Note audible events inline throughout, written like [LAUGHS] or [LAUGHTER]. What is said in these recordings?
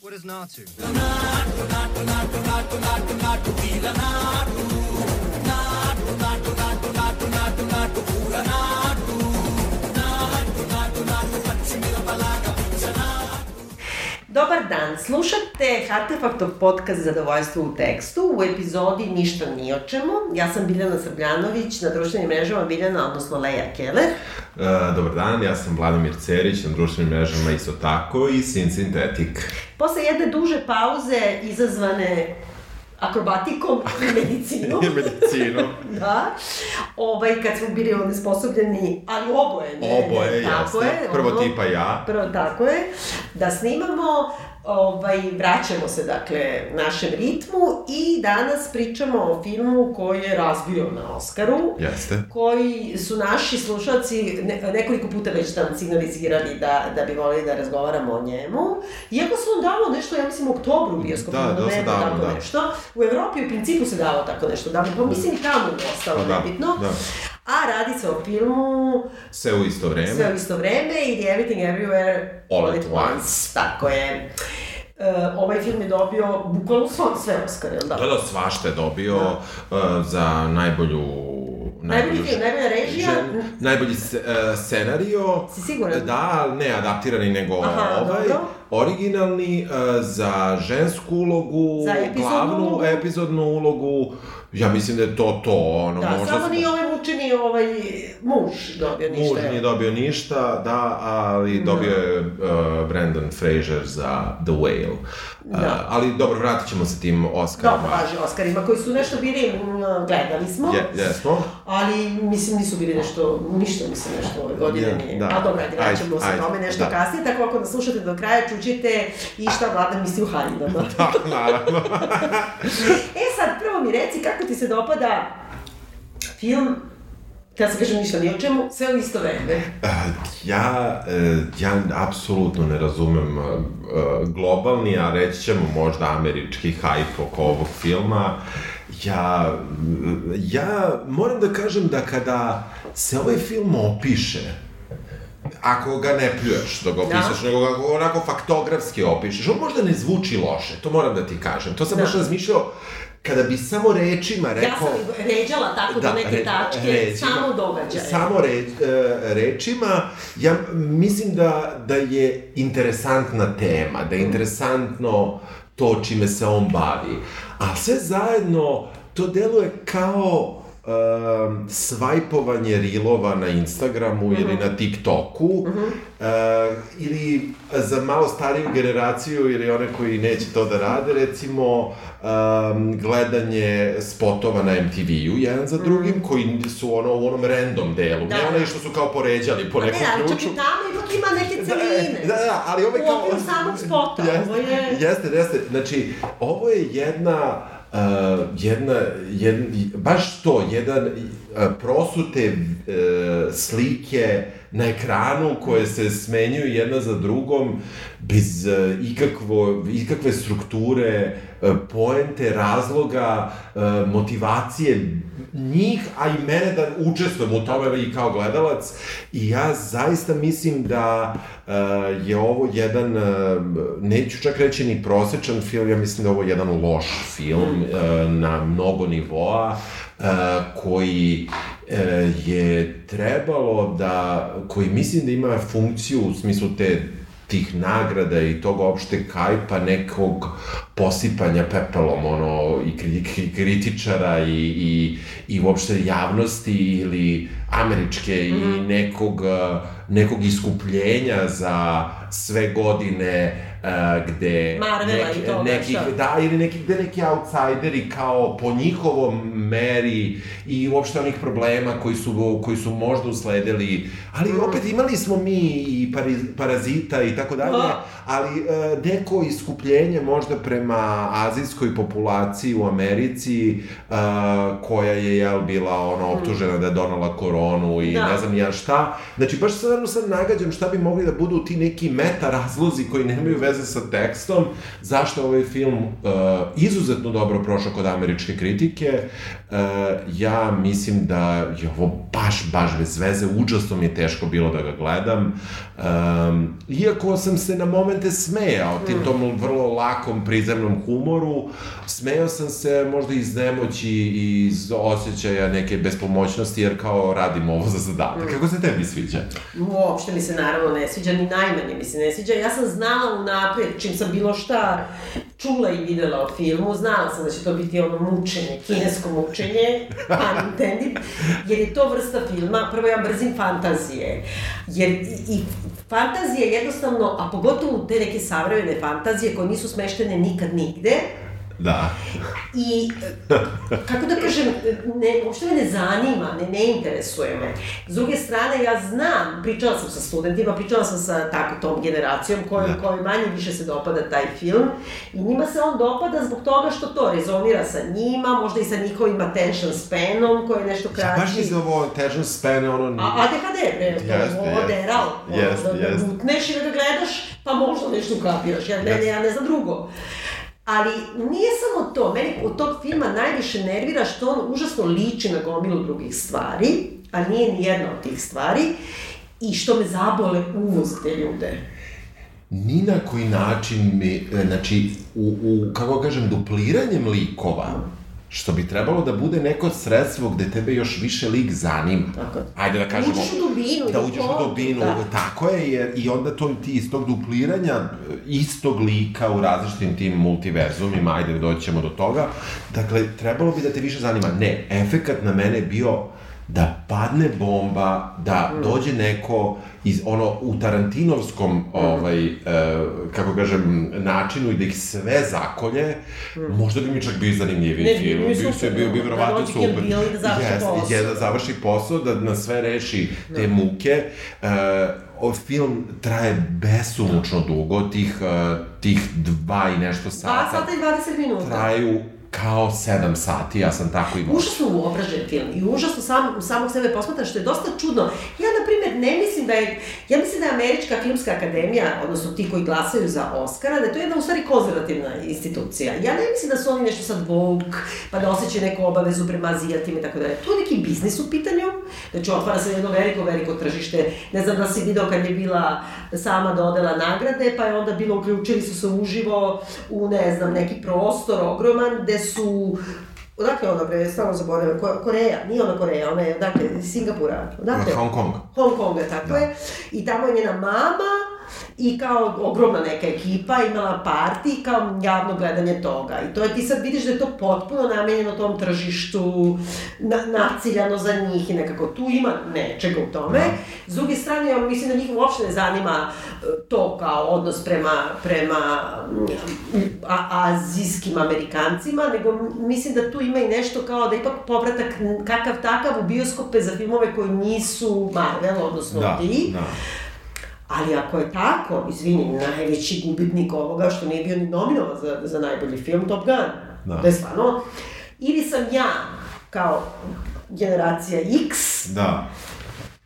What is Natu? Dobar dan, slušate Artefaktov podcast Zadovoljstvo u tekstu u epizodi Ništa ni o čemu. Ja sam Biljana Srbljanović, na društvenim mrežama Biljana, odnosno Leja Keller. E, dobar dan, ja sam Vladimir Cerić, na društvenim mrežama isto tako i Sin Sintetik. Posle jedne duže pauze izazvane akrobatikom i medicinom. [LAUGHS] I medicinu. [LAUGHS] da. Ovaj, kad smo bili onesposobljeni, ali oboje. Ne, Oboje, ne, tako jasno. je, Prvo ono, tipa ja. Prvo, tako je, da snimamo, ovaj, vraćamo se, dakle, našem ritmu i danas pričamo o filmu koji je razbio na Oscaru, Jeste. koji su naši slušalci ne, nekoliko puta već nam signalizirali da, da bi volili da razgovaramo o njemu. Iako se on dalo nešto, ja mislim, u oktobru u bioskopima, Da, nebo, davno, tako da. nešto. U Evropi u principu se dalo tako nešto davno, pa mislim i tamo je ostalo Pa da, nebitno. da. A radi se o filmu Sve u isto vreme. Sve u isto vreme i The Everything Everywhere All at once. Tako je. E, ovaj film je dobio bukvalno sve, sve Oscar, jel da? Da, da, svašta je dobio uh, za najbolju... Najbolji film, najbolja režija. žen- najbolji se, uh, scenario. Si siguran? Da, ne adaptirani, nego Aha, ovaj. dobro. Originalni uh, za žensku ulogu, Za epizodnu glavnu ulogu. epizodnu ulogu. Ja mislim da je to to, ono, Da, možda... samo smo- nije ovaj mučeni ovaj muž dobio ništa. Muž nije dobio ništa, da, ali dobio je uh, Brandon Fraser za The Whale. Uh, Da. ali dobro, vratit ćemo se tim Oscarima. Dobro, važi Oscarima koji su nešto bili, mm, gledali smo, Je, jesmo. ali mislim nisu bili nešto, ništa mislim nešto ove godine Je, nije. da. A dobro, ajde, vraćamo se tome nešto da. kasnije, tako ako nas slušate do kraja, čućete i šta vlada misli u haljinama. [LAUGHS] Da, naravno. [LAUGHS] e sad, prvo mi reci kako ti se dopada film, kada se kažem ništa ni o čemu, sve u isto vreme. Ja, uh, ja apsolutno ne razumem uh, uh, globalni, a reći ćemo možda američki hajp oko ovog filma. Ja, ja moram da kažem da kada se ovaj film opiše, ako ga ne pljuješ dok ga opišeš, nego ga onako faktografski opišeš, on možda ne zvuči loše, to moram da ti kažem. To sam Da. baš razmišljao, kada bi samo rečima rekao... Ja sam ređala tako do neke re- tačke, ređima. samo događaje. Samo re, e, rečima, ja mislim da, da je interesantna tema, da je interesantno to čime se on bavi. A sve zajedno, to deluje kao um, svajpovanje rilova na Instagramu ili na TikToku uh, ili za malo stariju generaciju ili one koji neće to da rade recimo um, gledanje spotova na MTV-u jedan za drugim koji su ono u onom random delu, Da. ne onaj što su kao poređali po ne, nekom ali čak ključu. i tamo ipak ima neke celine. Da, da, ali ovo je U kao... okviru samog spota, Jeste, ovo je- Jeste, jeste. Znači, ovo je jedna... Uh, jedna, jedna, baš to, jedan uh, prosute uh, slike na ekranu koje se smenjuju jedna za drugom bez uh, ikakvo, ikakve strukture, uh, poente, razloga, uh, motivacije njih, a i mene da učestvujem u tome i kao gledalac. I ja zaista mislim da uh, je ovo jedan, uh, neću čak reći ni prosečan film, ja mislim da ovo jedan loš film uh, na mnogo nivoa, uh, koji je trebalo da, koji mislim da ima funkciju u smislu te tih nagrada i tog opšte kajpa nekog posipanja pepelom ono i kri- kri- kritičara i, i, i uopšte javnosti ili američke i nekog uh, nekog iskupljenja za sve godine uh, gde Marvela i toga, šta? da, ili neki, gde neki outsideri kao po njihovom meri i uopšte onih problema koji su, koji su možda usledili, ali opet imali smo mi i pari, parazita i tako dalje, Da. Ali e, neko iskupljenje možda prema azijskoj populaciji u Americi e, koja je jel bila ono optužena da je donala koronu i Da. ne znam ja šta. Znači baš stvarno sad nagađam šta bi mogli da budu ti neki meta razlozi koji nemaju veze sa tekstom, zašto ovaj film e, izuzetno dobro prošao kod američke kritike. E, ja mislim da je ovo baš, baš bez veze, užasno mi je teško bilo da ga gledam. Um, iako sam se na moment momente smejao, ti tom vrlo lakom, prizemnom humoru. Smejao sam se možda iz nemoći i iz osjećaja neke bespomoćnosti, jer kao radim ovo za zadatak. Kako se tebi sviđa? Uopšte mi se naravno ne sviđa, ni najmanje mi se ne sviđa. Ja sam znala unapred, čim sam bilo šta čula i videla o filmu, znala sam da će to biti ono mučenje, kinesko mučenje, [LAUGHS] pun intended, jer je to vrsta filma, prvo ja mrzim fantazije, jer i, i fantazije jednostavno, a pogotovo te neke savremene fantazije koje nisu smeštene nikad nigde, Da. I, kako da kažem, ne, uopšte me ne zanima, ne, ne interesuje me. S druge strane, ja znam, pričala sam sa studentima, pričala sam sa tako tom generacijom kojoj, da. kojoj manje više se dopada taj film i njima se on dopada zbog toga što to rezonira sa njima, možda i sa njihovim attention spanom koji je nešto kraći. Ja baš mislim ovo attention span, ono... A, ADHD, bre, jeste, ovo jeste. deral, jeste, da, da i da ga gledaš, pa možda nešto ukapiraš, ja, ne, ne, ja ne znam drugo. Ali nije samo to, meni od tog filma najviše nervira što on užasno liči na gomilu drugih stvari, a nije ni jedna od tih stvari, i što me zabole uvoz te ljude. Ni na koji način mi, znači, u, u kako kažem, dupliranjem likova, što bi trebalo da bude neko sredstvo gde tebe još više lik zanima. Tako. Ajde da kažemo... Uđeš u dubinu. Da uđeš u dubinu, da. tako je, jer i onda to ti iz tog dupliranja istog lika u različitim tim multiverzumima, ajde da doćemo do toga, dakle, trebalo bi da te više zanima. Ne, efekat na mene je bio da padne bomba, da mm. dođe neko iz ono u Tarantinovskom mm. ovaj e, kako kažem načinu i da ih sve zakolje, mm. možda bi mi čak bio zanimljiviji ne, film. Bio bi se bio bi da verovatno da super. Da završi yes, posao. Je da završi posao, da na sve reši te mm. muke. E, film traje besomučno dugo, tih, uh, tih dva i nešto sata. 2 sata i 20 minuta. Traju kao 7 sati, ja sam tako imao. Užasno uobražen film i užasno sam, samog sebe posmatra, što je dosta čudno. Ja, na primjer, ne mislim da je, ja mislim da je Američka filmska akademija, odnosno ti koji glasaju za Oscara, da je to jedna u stvari konzervativna institucija. Ja ne mislim da su oni nešto sad woke, pa da osjećaju neku obavezu prema azijatima i tako dalje. To je neki biznis u pitanju, znači otvara se jedno veliko, veliko tržište. Ne znam da si video kad je bila sama dodela nagrade, pa je onda bilo, uključili su se uživo u, ne znam, neki prostor ogroman, gde su Odakle ona bre, stvarno zaboravim, Koreja, nije ona Koreja, ona je, odakle, Singapura, odakle? Hong Kong. Hong Konga, tako da. je. I tamo je njena mama, i kao ogromna neka ekipa imala parti i kao javno gledanje toga. I to je, ti sad vidiš da je to potpuno namenjeno tom tržištu, na, naciljano za njih i nekako tu ima nečega u tome. Da. S druge strane, ja mislim da njih uopšte ne zanima e, to kao odnos prema, prema a, azijskim Amerikancima, nego mislim da tu ima i nešto kao da ipak povratak kakav takav u bioskope za filmove koji nisu Marvel, odnosno da, ti. Da Ali ako je tako, izvini, najveći gubitnik ovoga što nije bio ni nominovan za, za najbolji film Top Gun. Da. To je stvarno, ili sam ja, kao generacija X, da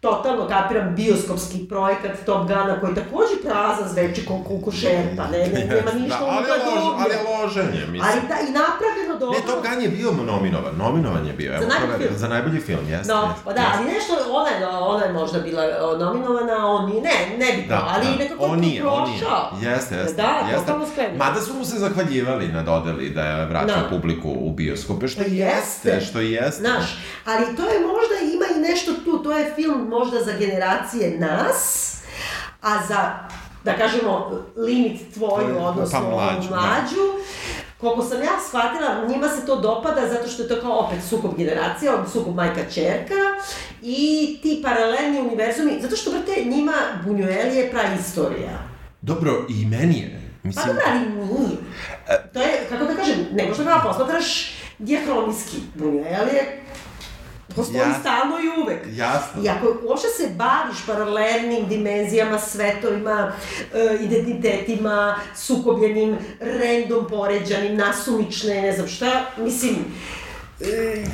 totalno kapiram bioskopski projekat Top Guna koji takođe prazan zveči ko kuku šerpa, ne, ne, nema [LAUGHS] ništa da, ali, lož, ali je loženje, mislim. Ali da, i napravljeno dobro. Ne, Top Gun je bio nominovan, nominovan je bio. Za najbolji film. Za najbolji film, jeste. No, pa da, ali nešto, ona je, ona je možda bila nominovana, on nije, ne, ne bi da, ali da. nekako on nije, on nije. Jeste, jeste. Da, jeste. totalno skrenio. Mada su mu se zahvaljivali na dodeli da je vraćao da. publiku u bioskope, što jeste, jeste, što jeste. Znaš, ali to je možda, ima nešto tu, to je film možda za generacije nas, a za, da kažemo, limit tvoju, pa odnosno pa mlađu, mlađu da. koliko sam ja shvatila, njima se to dopada zato što je to kao opet sukob generacija, sukob majka-čerka i ti paralelni univerzumi, zato što, brate, njima Buñuel je praistorija. Dobro, i meni je. Mislim... Pa dobro, ali nije. To je, kako da kažem, ne možda ga posmatraš diahronijski. Buñuel je Postoji ja. stalno i uvek. Jasno. I ako uopšte se baviš paralelnim dimenzijama, svetovima, e, identitetima, sukobljenim, random poređanim, nasumične, ne znam šta, mislim, e,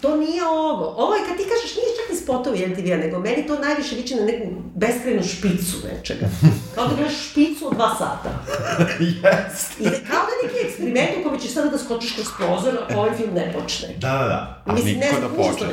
to nije ovo. Ovo je kad ti kažeš, nije čak ni spotovi MTV-a, nego meni to najviše liči na neku beskrenu špicu nečega. Kao da gledaš špicu od dva sata. [LAUGHS] Jeste. I da, kao da neki eksperiment u kome ćeš sada da skočiš kroz prozor ako ovaj film ne počne. Da, da, da. A Mislim, ne nikako znam, da počne.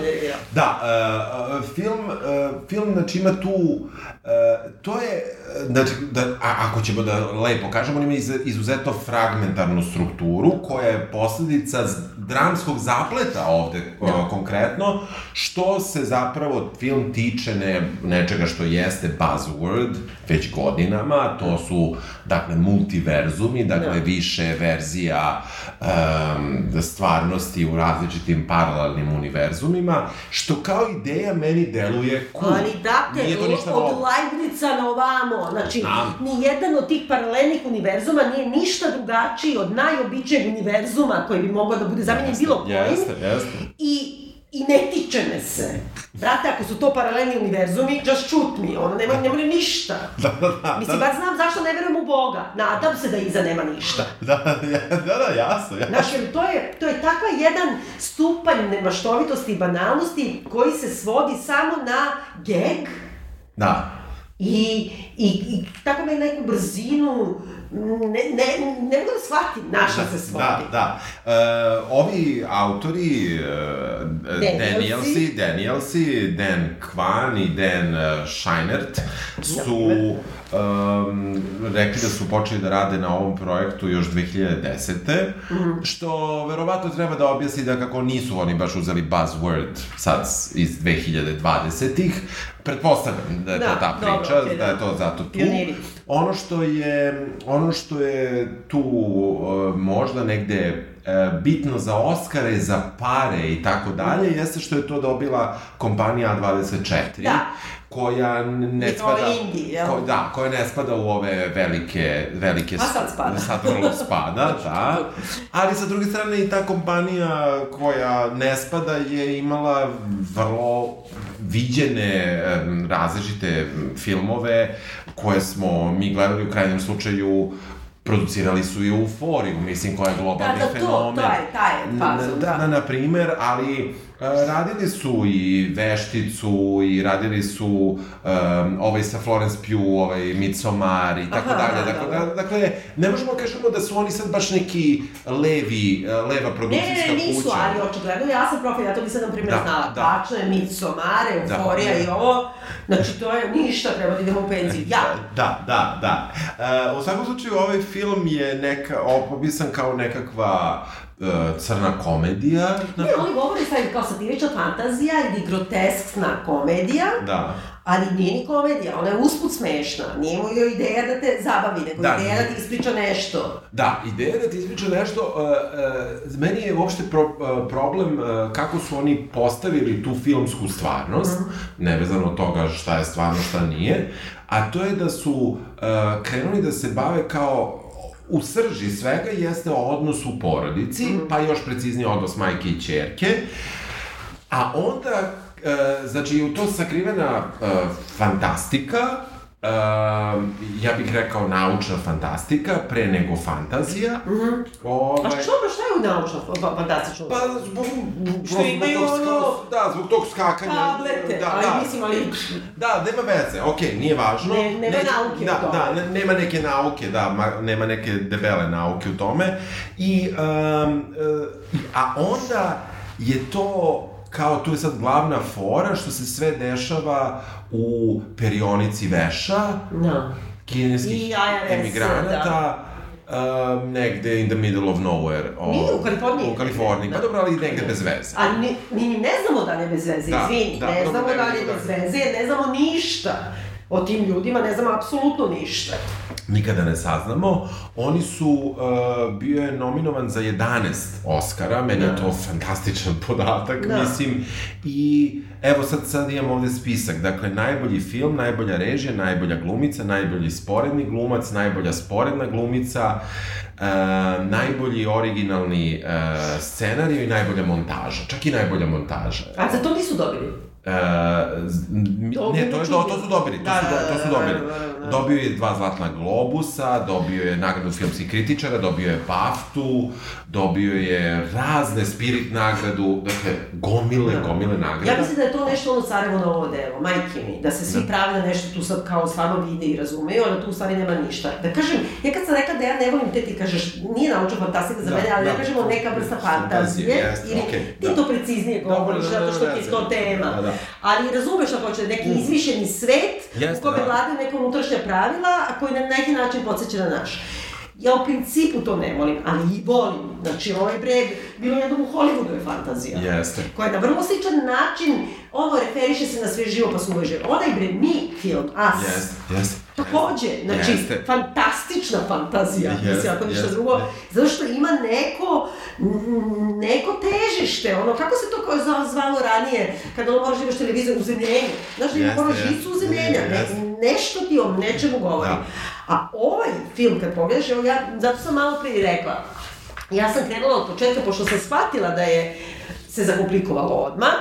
Da, uh, uh, film, uh, film, znači, ima tu, uh, to je, uh, znači, da, a, ako ćemo da lepo kažemo, on ima iz, izuzetno fragmentarnu strukturu, koja je posledica dramskog zapleta ovde, da. konkretno, što se zapravo film tiče ne, nečega što jeste buzzword već godinama, to su, dakle, multiverzumi, dakle, Da. više verzija um, stvarnosti u različitim paralelnim univerzumima, što kao ideja meni deluje cool. Ali date, Nije to ništa od novo. Leibnica na ovamo, znači, Znam. ni jedan od tih paralelnih univerzuma nije ništa drugačiji od najobičnijeg univerzuma koji bi mogao da bude zamenjen bilo kojim. Jeste, jeste. I, I ne tiče me se. Brate, ako su to paralelni univerzumi, just shoot me, ono, nema, nema ništa. [LAUGHS] Da, da, da. Mislim, bar znam zašto ne verujem u Boga. Nadam se da iza nema ništa. da, [LAUGHS] da, da, da, jasno, jasno. Znaš, jer to je, to je takav jedan stupanj nemaštovitosti i banalnosti koji se svodi samo na geg Da. i, i, i tako me neku brzinu, ne, ne, ne mogu da shvatim na šta se svodi. Da, da. E, ovi autori, e, Danielsi, Danielsi, Dan Kwan i Dan e, Scheinert su um, rekli da su počeli da rade na ovom projektu još 2010. Mhm. Što verovatno treba da objasni da kako nisu oni baš uzeli buzzword sad iz 2020-ih. Pretpostavljam da je Da, to ta dobro, priča, okej, da da. je to zato tu. Pioniri. Ono što je, ono što je tu uh, možda negde uh, bitno za Oscare, za pare i tako dalje, jeste što je to dobila kompanija A24. Da. Koja ne spada... indie, jel? Ko, da, koja ne spada u ove velike... velike Pa sad spada. Sad vrlo spada, [LAUGHS] da. Ali sa druge strane i ta kompanija koja ne spada je imala vrlo viđene različite filmove koje smo mi gledali u krajnjem slučaju producirali su i Euforiju, mislim, koja je globalni Da, da, fenomen. to je, taj je fazon, Na- da. Na, na primer, ali radili su i Vešticu i radili su um, ovaj sa Florence Pugh, ovaj Midsommar i tako Aha, dalje. da, Dakle, da. da, dakle, ne možemo da kažemo da su oni sad baš neki levi, e, leva Ne, produkcijska ne, ne, nisu, kuća. ali očigledno ja sam profil, ja to nisam, na primjer, Da, znala. da. Tačno je Midsommar, Da. Euforija i ovo, znači to je ništa, treba da idemo u penziju. Ja, Da, da, da. E, u svakom slučaju, ovaj film je neka, opisan kao nekakva e, crna komedija. Ne, oni govore sad kao satirična fantazija ili groteskna komedija, Da. ali nije ni komedija, ona je usput smešna. Nije mu joj ideja da te zabavi, nego Da, ideja da ti ispriča nešto. Da, ideja da ti ispriča nešto, uh, uh, meni je uopšte pro, uh, problem uh, kako su oni postavili tu filmsku stvarnost, nevezano od toga šta je stvarno, šta nije, a to je da su uh, krenuli da se bave kao u srži svega jeste odnos u porodici, pa još preciznije odnos majke i čerke, a onda, e, znači, u to sakrivena e, fantastika, e, ja bih rekao naučna fantastika, pre nego fantazija. Mm -hmm. A što, pa šta je u naučno fa- fantastično? Pa, zbog, Što imaju ono- Da, zbog tog skakanja. Tablete, da, ali da. mislim, ali... Da, nema veze, okej, nije važno. Ne- nema nauke u da, tome. Da, ne- nema neke nauke, da, ma, nema neke debele nauke u tome. I, um, a onda je to kao tu je sad glavna fora što se sve dešava u perionici veša Da. kineskih IRS, emigranata um, negde in the middle of nowhere. O, u Kaliforniji. U Kaliforniji, pa Da. dobro, ali negde bez veze. Ali mi, mi ni ne znamo da li je bez veze, Da, izvini, da, ne znamo da li je vidimo bez da. veze, ne znamo ništa o tim ljudima, ne znamo apsolutno ništa. nikada ne saznamo. Oni su, uh, bio je nominovan za 11 Oscara, meni je Da. to fantastičan podatak, Da. mislim. I evo sad, sad imam ovde spisak, dakle, najbolji film, najbolja režija, najbolja glumica, najbolji sporedni glumac, najbolja sporedna glumica, uh, najbolji originalni uh, scenarij i najbolja montaža, čak i najbolja montaža. A za to nisu dobili. Uh, ne, to, je, to, to su dobili, to, Da, su, da, to su da, dobili. da, da, da. Dobio je dva zlatna globusa, dobio je nagradu filmskih kritičara, dobio je BAFTU, dobio je razne spirit nagradu, dakle, gomile, gomile nagrada. Ja mislim da je to nešto ono Sarajevo novo delo, majke mi, da se svi prave da nešto tu sad kao stvarno vide i razumeju, a da tu u stvari nema ništa. Da kažem, ja kad sam rekla da ja ne volim te, ti kažeš, nije naučna fantastika za Da, mene, ali da. ja kažemo neka vrsta Fantazije, ili okej, ti da. to preciznije govoriš, Dobro, da, zato što da, ti je da, to da. tema. Da, da. Ali razumeš šta hoće, neki izmišljeni svet Jeste, u kome da. neka unutrašnja pravila, a koji na neki način podsjeća na naš. Ja u principu to ne volim, ali i volim. Znači, ovaj bre, bilo jednom u Hollywoodu je fantazija Jeste. koja je na vrlo sličan način, ovo referiše se na sve živo pa su uveže. Onaj bre, mi film, Us, Jeste, jeste. Takođe, znači, Jeste. fantastična fantazija, Jeste, mislim, ako ništa jeste, drugo, jeste. zato što ima neko, neko težište, ono, kako se to kao zva- zvalo ranije, kada ono moraš da imaš televizor, uzemljenje, znaš da ima ono žicu uzemljenja, ne, Jeste. nešto ti o nečemu govori. Da. A ovaj film, kad pogledaš, evo ja, zato sam malo prije rekla, ja sam krenula od početka, pošto sam shvatila da je se zakomplikovalo odmah,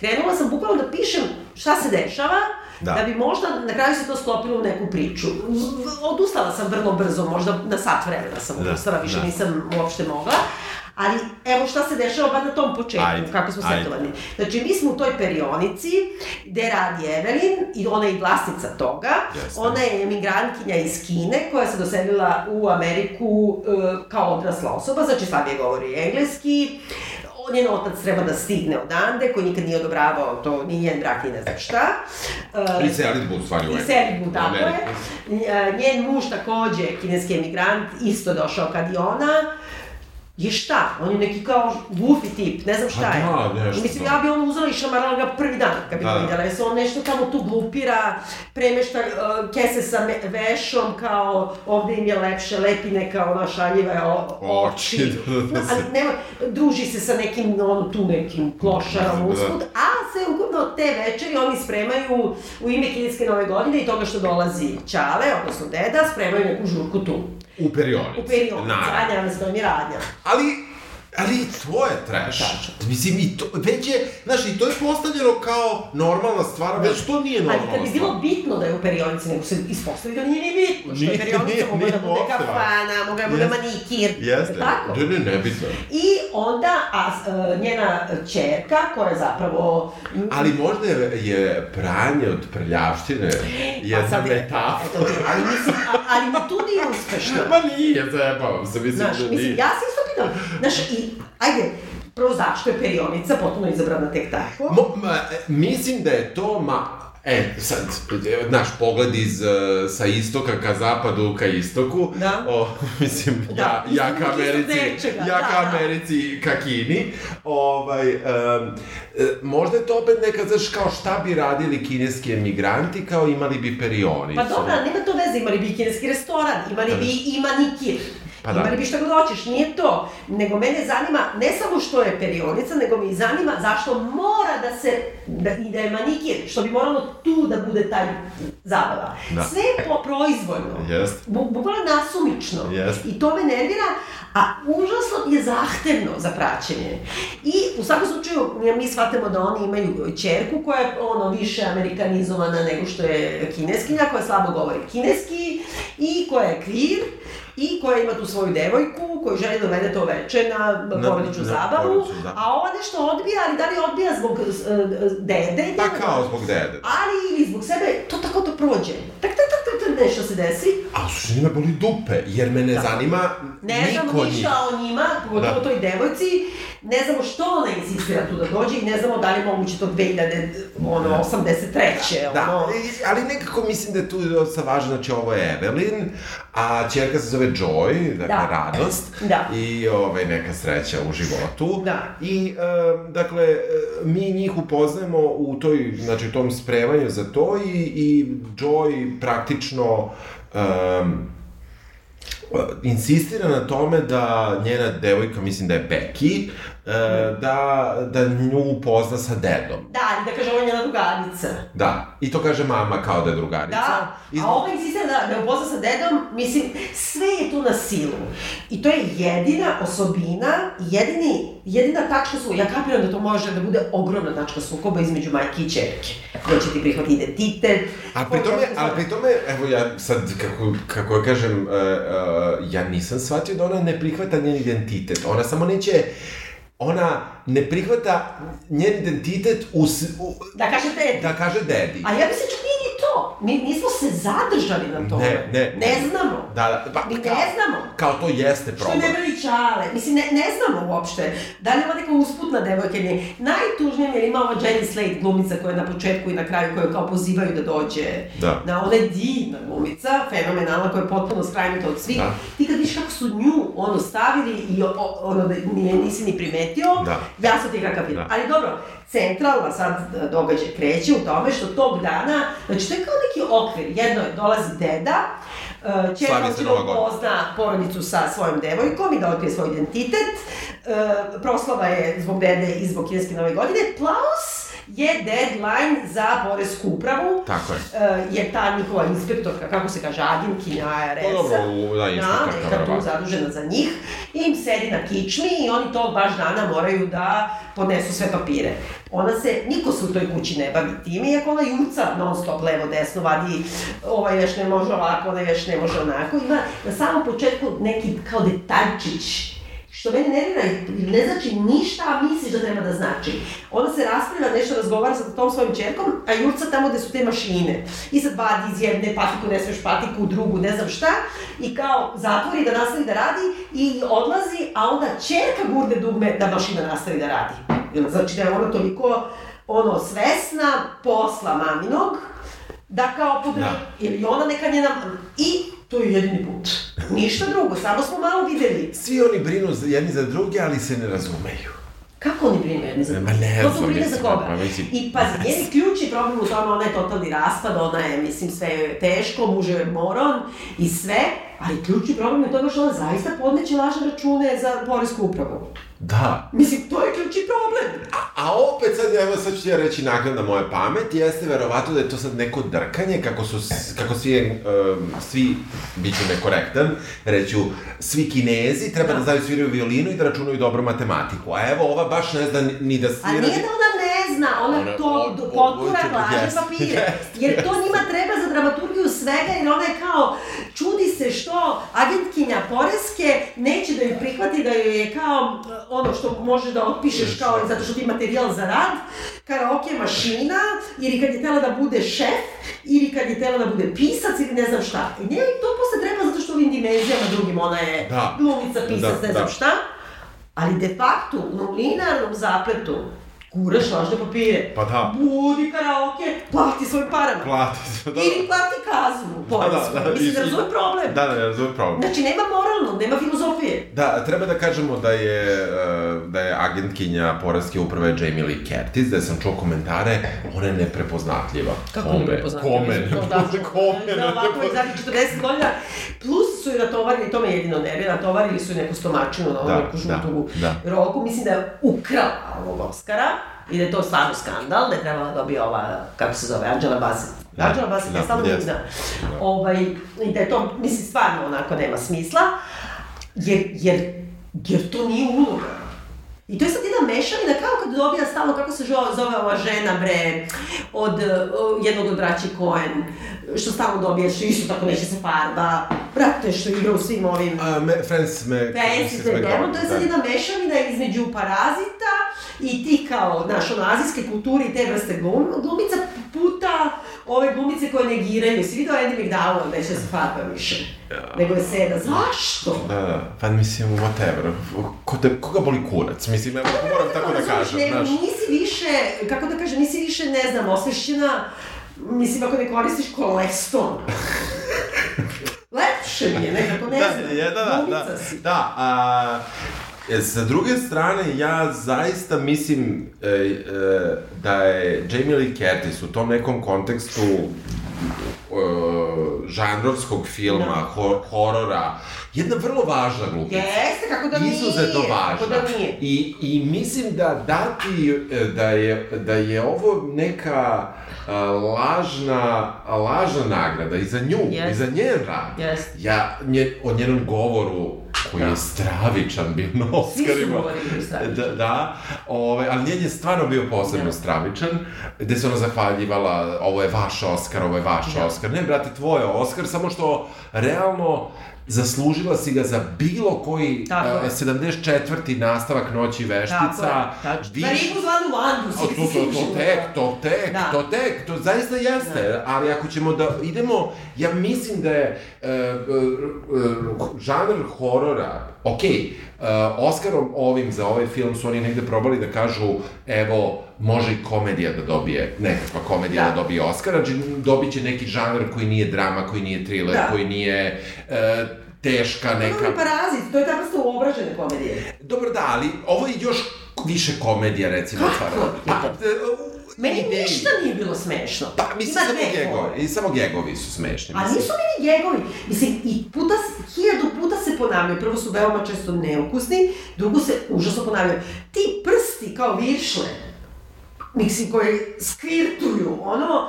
krenula sam bukvalno da pišem šta se dešava, Da. da. bi možda na kraju se to sklopilo u neku priču. Odustala sam vrlo brzo, možda na sat vremena sam Da, odustala, više da. nisam uopšte mogla. Ali evo šta se dešava bar na tom početku, Ajde, kako smo setovani. Znači, mi smo u toj perionici gde radi Evelin i ona je i vlasnica toga. Jeste. Ona je emigrantkinja iz Kine koja se doselila u Ameriku e, kao odrasla osoba, znači slabije govori engleski. Njen otac treba da stigne odande, koji nikad nije odobravao to, ni njen brak, ni ne znam šta. E, I selitbu u stvari u i Selitbu, tako je. E, Njen muž takođe, kineski emigrant, isto došao kad i ona. Je šta? On je neki kao gufi tip, ne znam šta Pa je. da, nešto, Mislim, da. ja bi on uzela i šamarala ga prvi dan kad bi Da, da. vidjela. Jer se on nešto tamo tu glupira, premešta uh, kese sa me, vešom, kao ovde im je lepše, lepi neka ona šaljive o, Oči, [LAUGHS] da, da, da ali nema, druži se sa nekim, ono, tu nekim klošarom Da. usput, a se ukupno te večeri oni spremaju u ime kineske nove godine i toga što dolazi Ćale, odnosno deda, spremaju neku žurku tu. U perionici. U periodici, Naravno. radnja, ne znam, i radnja. Ali, ali i to je trash. Tačno. Mislim, i to, već je, znaš, i to je postavljeno kao normalna stvar, već to nije Ali normalna kad bi bilo stvar. bitno da je u perionici, nego se ispostavi da nije ni bitno, što je perionica nije, mogla da bude kafana, mogla da bude manikir, Jeste. tako? Ne, ne, nebitno. I onda, a, e, njena čerka, koja je zapravo... Ali možda je, je pranje od prljavštine jedna sad je- metafora. Ali mislim, ali mi tu nije uspešno. [LAUGHS] Ma nije, zajebavam se, mislim Znaš, da mislim, nije. ja se isto pitam, znaš, i, ajde, prvo zašto je perionica potpuno izabrana tek tako? Mo, ma, e, mislim da je to, ma, E, sad, e, naš pogled iz, e, sa istoka ka zapadu ka istoku, Da. o, [LAUGHS] mislim, Da, ja, ja ka Americi, ja da, ka da. Americi ka Kini, ovaj, e, možda je to opet neka, znaš, kao šta bi radili kineski emigranti, kao imali bi perionicu. Pa dobro, nema to veze, imali bi kineski restoran, imali bi i manikir. Pa da. Imali bi šta god hoćeš, nije to. Nego mene zanima, ne samo što je perionica, nego me i zanima zašto mora da se, da, i da je manikir, što bi moralo tu da bude taj zabava. Da. Sve je po proizvoljno. Jest. Bu, bukvalno nasumično. Jest. I to me nervira, a užasno je zahtevno za praćenje. I u svakom slučaju mi shvatamo da oni imaju čerku koja je ono više amerikanizovana nego što je kineskinja, koja slabo govori kineski i koja je kvir i koja ima tu svoju devojku koju želi da dovede to veče na porodičnu na zabavu, zabavu. a ova nešto odbija, ali da li odbija zbog uh, dede? Pa kao zbog dede. Ali ili zbog sebe, to tako to prođe. Tak, tak, tak, tak, tak, nešto se desi. A u suštini me boli dupe, jer me ne zanima Ne niko znamo njih. ništa o njima, pogotovo Da. toj devojci, ne znamo što ona insistira tu da dođe i ne znamo da li je moguće to 2000, ono, 83. Da, ono. i- ali nekako mislim da je tu dosta važno, znači ovo je Evelyn, a čerka se zove Joy, dakle Da. radost, Da. i ovaj, neka sreća u životu. Da. I, e, dakle, mi njih upoznajemo u toj, znači, tom spremanju za to i, i Joy praktično um, insistira na tome da njena devojka, mislim da je Becky, da, da nju upozna sa dedom. Da, ali da kaže, ovo je njena drugarica. Da, i to kaže mama kao da je drugarica. Da, I a ova insistira da me upozna sa dedom, mislim, sve je tu na silu. I to je jedina osobina, jedini, jedina tačka su, ja kapiram da to može da bude ogromna tačka sukoba između majke i čerke. Ko će ti prihvati identitet. A pri tome, ali pri tome, evo ja sad, kako, kako ja kažem, uh, uh, ja nisam shvatio da ona ne prihvata njen identitet. Ona samo neće, ona ne prihvata njen identitet u, u Da kaže dedi. da kaže dedi. A ja mislim čak nije ni to. Mi nismo se zadržali na tome. Ne, ne. Ne znamo. Da, da, pa, Mi ne kao, znamo. kao to jeste Što je problem. debeli čale? Mislim, ne, ne znamo uopšte. Da li ova neka usputna devojka ili nije? Najtužnije mi je ima ova Jenny Slate glumica koja je na početku i na kraju koju kao pozivaju da dođe. Da. Na ona je divna glumica, fenomenalna, koja je potpuno skrajnuta od svih. Da. Ti kad vidiš kako su nju ono stavili i o, o- ono da nije, nisi ni primetio, Da. jasno ti je kakav. Da. Ali dobro, centralna sad događaj kreće u tome što tog dana, znači to je kao neki okvir. Jedno je, dolazi deda, e, se hoće da upozna porodicu sa svojom devojkom i da otkrije svoj identitet. E, proslava je zbog dede i zbog kineske nove godine. Plus je deadline za poresku upravu. Tako je. E, jer ta njihova inspektorka, kako se kaže, agentkinja ARS-a, Pa dobro, da, inspektorka, neka tu zadužena za njih, im sedi na kičmi i oni tog baš dana moraju da podnesu sve papire. Ona se, niko se u toj kući ne bavi tim, iako ona jurca non stop levo, desno, vadi, ovaj još ne može ovako, ovaj još ne može onako, ima na samom početku neki kao detaljčić, što mene nervira i ne znači ništa, a misliš da treba da znači. Ona se raspravlja, nešto razgovara sa tom svojim čerkom, a jurca tamo gde su te mašine. I sad vadi iz jedne patiku, ne smeš patiku, u drugu, ne znam šta, i kao zatvori da nastavi da radi i odlazi, a onda čerka gurde dugme da mašina nastavi da radi. Znači da je ona toliko ono, svesna posla maminog, da kao podrži, Da. ili ona neka njena, i to je jedini put. Ništa drugo, samo smo malo videli. Svi oni brinu jedni za druge, ali se ne razumeju. Kako oni brinu jedni za Ma ne Ko znam, brine za koga? pa mislim- I pazi, njeni ključni problem u tome, ona je totalni raspad, ona je, mislim, sve je teško, muž je moron i sve, ali ključni problem je u tome što ona zaista podneće lažne račune za poresku upravu. Da. Mislim, to je ključni problem. A opet sad, evo sad ću ja reći naknadna moja pamet, jeste verovatno da je to sad neko drkanje, kako su, kako svi, um, svi, bit ću nekorektan, reću, svi kinezi treba da, Da. znaju sviraju violinu i da računaju dobro matematiku, a evo ova baš ne zna ni- da A svira... nije da ona ne zna, ona, Ona- to o- do- o- potura jeste, papire. Jer to njima treba za dramaturgiju svega, jer ona je kao, čudi se što agentkinja Poreske neće da ju prihvati, da joj je kao eh, ono što može da otpišeš kao zato što ti materijal za rad, karaoke mašina, ili kad je tela da bude šef, ili kad je tela da bude pisac, ili ne znam šta. I njoj to posle treba zato što u ovim dimenzijama drugim ona je Da. glumica, pisac, Da, ne znam da. šta. Ali de facto, u linarnom zapletu, guraš lažne papire. Pa da. Budi karaoke, plati svojim parama. Plati, da, da. Ili plati kaznu poresku. Da, da, da, Mislim da razumem problem. Da, da, ne razumem problem. Znači, nema moralno, nema filozofije. Da, treba da kažemo da je, uh, da je agentkinja poreske uprave Jamie Lee Curtis, da sam čuo komentare, ona je neprepoznatljiva. Kome? Kome? [LAUGHS] Kome? Da, ovako je zadnjih 40 godina. Plus su je natovarili, to me jedino nervira, natovarili su je neku stomačinu na Da, onu neku žutu da, roku. Mislim da je ukrala ovog Oscara i da je to stvarno skandal, da je trebala da dobije ova, kako se zove, Angela Bassett. Da, Angela Bassett, da, ja jeste. ne znam. Ovaj, I da je to, mislim, stvarno onako nema smisla, jer, jer, jer to nije uloga. I to je sad jedna mešavina, kao kad dobija stalno, kako se zove ova žena, bre, od uh, jednog od braći Coen, što stalno dobije, što isto tako neće se farba, brate, što igra u svim ovim... A, me, Francis me... The Demon, to je sad jedna mešavina između parazita i ti kao, znaš, ono, azijske kulture i te vrste glum, glumica puta ove glumice koje negiraju. Si vidio Andy McDowell, neće se farba više. Nego je seda. Zašto? Da, da, pa mislim, whatever. Ko te, koga boli kurac? Mislim, evo, moram tako da Razumeš, kažem, znaš. Nisi više, kako da kažem, nisi više, ne znam, osvešćena, mislim, ako ne koristiš koleston. Lepše mi je, nekako, ne znam, je, da, da, da, si. da, a, e, sa druge strane, ja zaista mislim e, e, da je Jamie Lee Curtis u tom nekom kontekstu e, žanrovskog filma, Da. ho, horora, jedna vrlo važna glumica. Jeste, kako da izuzetno nije, važna. kako da nije. I, I mislim da dati, e, da je, da je ovo neka a, lažna, lažna nagrada i za nju, Jest. i za njen rad. Jest. Ja nje, o njenom govoru koji Da. je stravičan bio na Oscarima. stravičan. Da, da ove, ali njen je stvarno bio posebno Da. stravičan, gde se ona zahvaljivala, ovo je vaš Oscar, ovo je vaš Da. Oscar. Ne, brate, tvoj je Oscar, samo što realno zaslužila si ga za bilo koji Tako uh, 74. nastavak Noći veštica. Tako je, tačno. Za Viš- ribu zvanu Landu, A si to, to, to tek, to tek, Da. to tek, to zaista jeste, ali ako ćemo da idemo, ja mislim da je e, e, e, žanr horora, ok, e, Oscarom ovim za ovaj film su oni negde probali da kažu, evo, može i komedija da dobije, nekakva komedija da, Da. dobije Oscar, znači dobit će neki žanr koji nije drama, koji nije thriller, Da. koji nije e, teška Neka... To je parazit, to je ta vrsta uobražene komedije. Dobro da, ali ovo je još više komedija, recimo. Kako? stvarno. Pa, e, Meni ideji. ništa nije bilo smešno. Pa, mislim, Ima samo gegovi. I samo gegovi su smešni. A mislim. nisu mi ni njegovi. Mislim, i puta, hiljadu puta se ponavljaju. Prvo su veoma često neukusni, drugo se užasno ponavljaju. Ti prsti kao višle, mislim, koji skvirtuju, ono,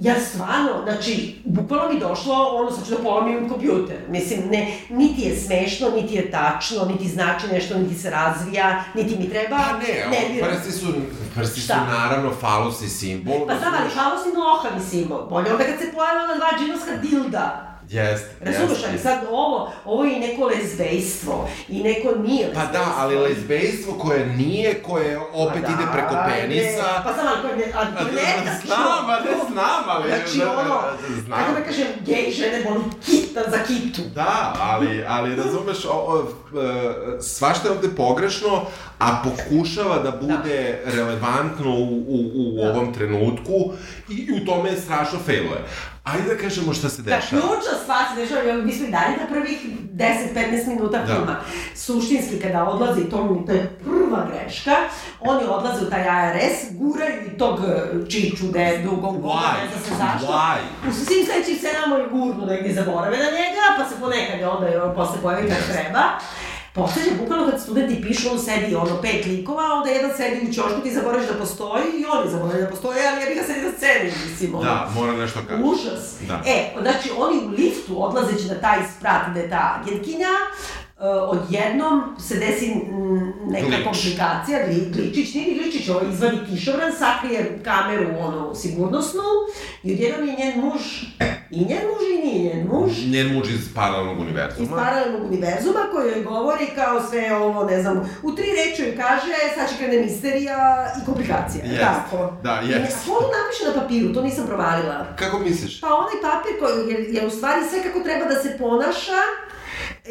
ja stvarno, znači, bukvalno mi došlo, ono, sad ću da polomim kompjuter. Mislim, ne, niti je smešno, niti je tačno, niti znači nešto, niti se razvija, niti mi treba. Pa ne, ovo, nervira. prsti su, prsti su Šta? naravno falus i simbol. Pa znam, ali haos i nohavi simbol. Bolje onda kad se pojavila na dva džinovska dilda. Jest, Razumeš, ali sad ovo, ovo je i neko lezbejstvo i neko nije Pa lezbejstvo. da, ali lezbejstvo koje nije, koje opet Pa ide da, preko ajde. penisa... Pa znam, ali koje ne, ali Pa to ne [LAUGHS] znam, pa ne znam, ali- Znači, ono, znam. kako da kažem, gej žene boli kita za kitu. Da, ali, ali [LAUGHS] razumeš, o, o, e, svašta je ovde pogrešno, a pokušava da bude relevantno u, u, u Da. ovom trenutku i u tome je strašno failuje. Ajde da kažemo šta se Da, dešava. ključna stvar se dešava, mi smo i dalje na prvih 10-15 minuta Da. filma. Suštinski, kada odlazi, to, to je prva greška, oni odlaze u taj ARS, guraju i tog e, čiču, dedu, gongoga, Why? ne zna se zašto. Why? U svim sledećim scenama je gurnu negdje zaborave na njega, pa se ponekad je onda posle pojavi kad treba. Poslednje, bukvalno kad studenti pišu, on sedi ono pet likova, onda jedan sedi u ćošku, ti zaboraviš da postoji i oni zaboravaju da postoje, ali ja bih ga sedi na sceni, mislim, ono. Da, mora nešto kaži. Užas. Da. E, znači oni u liftu odlazeći na taj sprat gde ta agentkinja, uh, odjednom se desi neka Glič. komplikacija, gli, gličić, nije ni gličić, ovo izvadi kišobran, sakrije kameru, onu, sigurnosnu, i odjednom je njen muž, i njen muž i nije njen muž, Njen muž iz paralelnog univerzuma. iz paralelnog univerzuma koji joj govori kao sve ovo, ne znam, u tri reči joj kaže sad će krene misterija i komplikacija. Jest. Tako. Da, I jest. ne- a ono napiše na papiru, to nisam provalila. Kako misliš? Pa onaj papir koji je, je u stvari sve kako treba da se ponaša,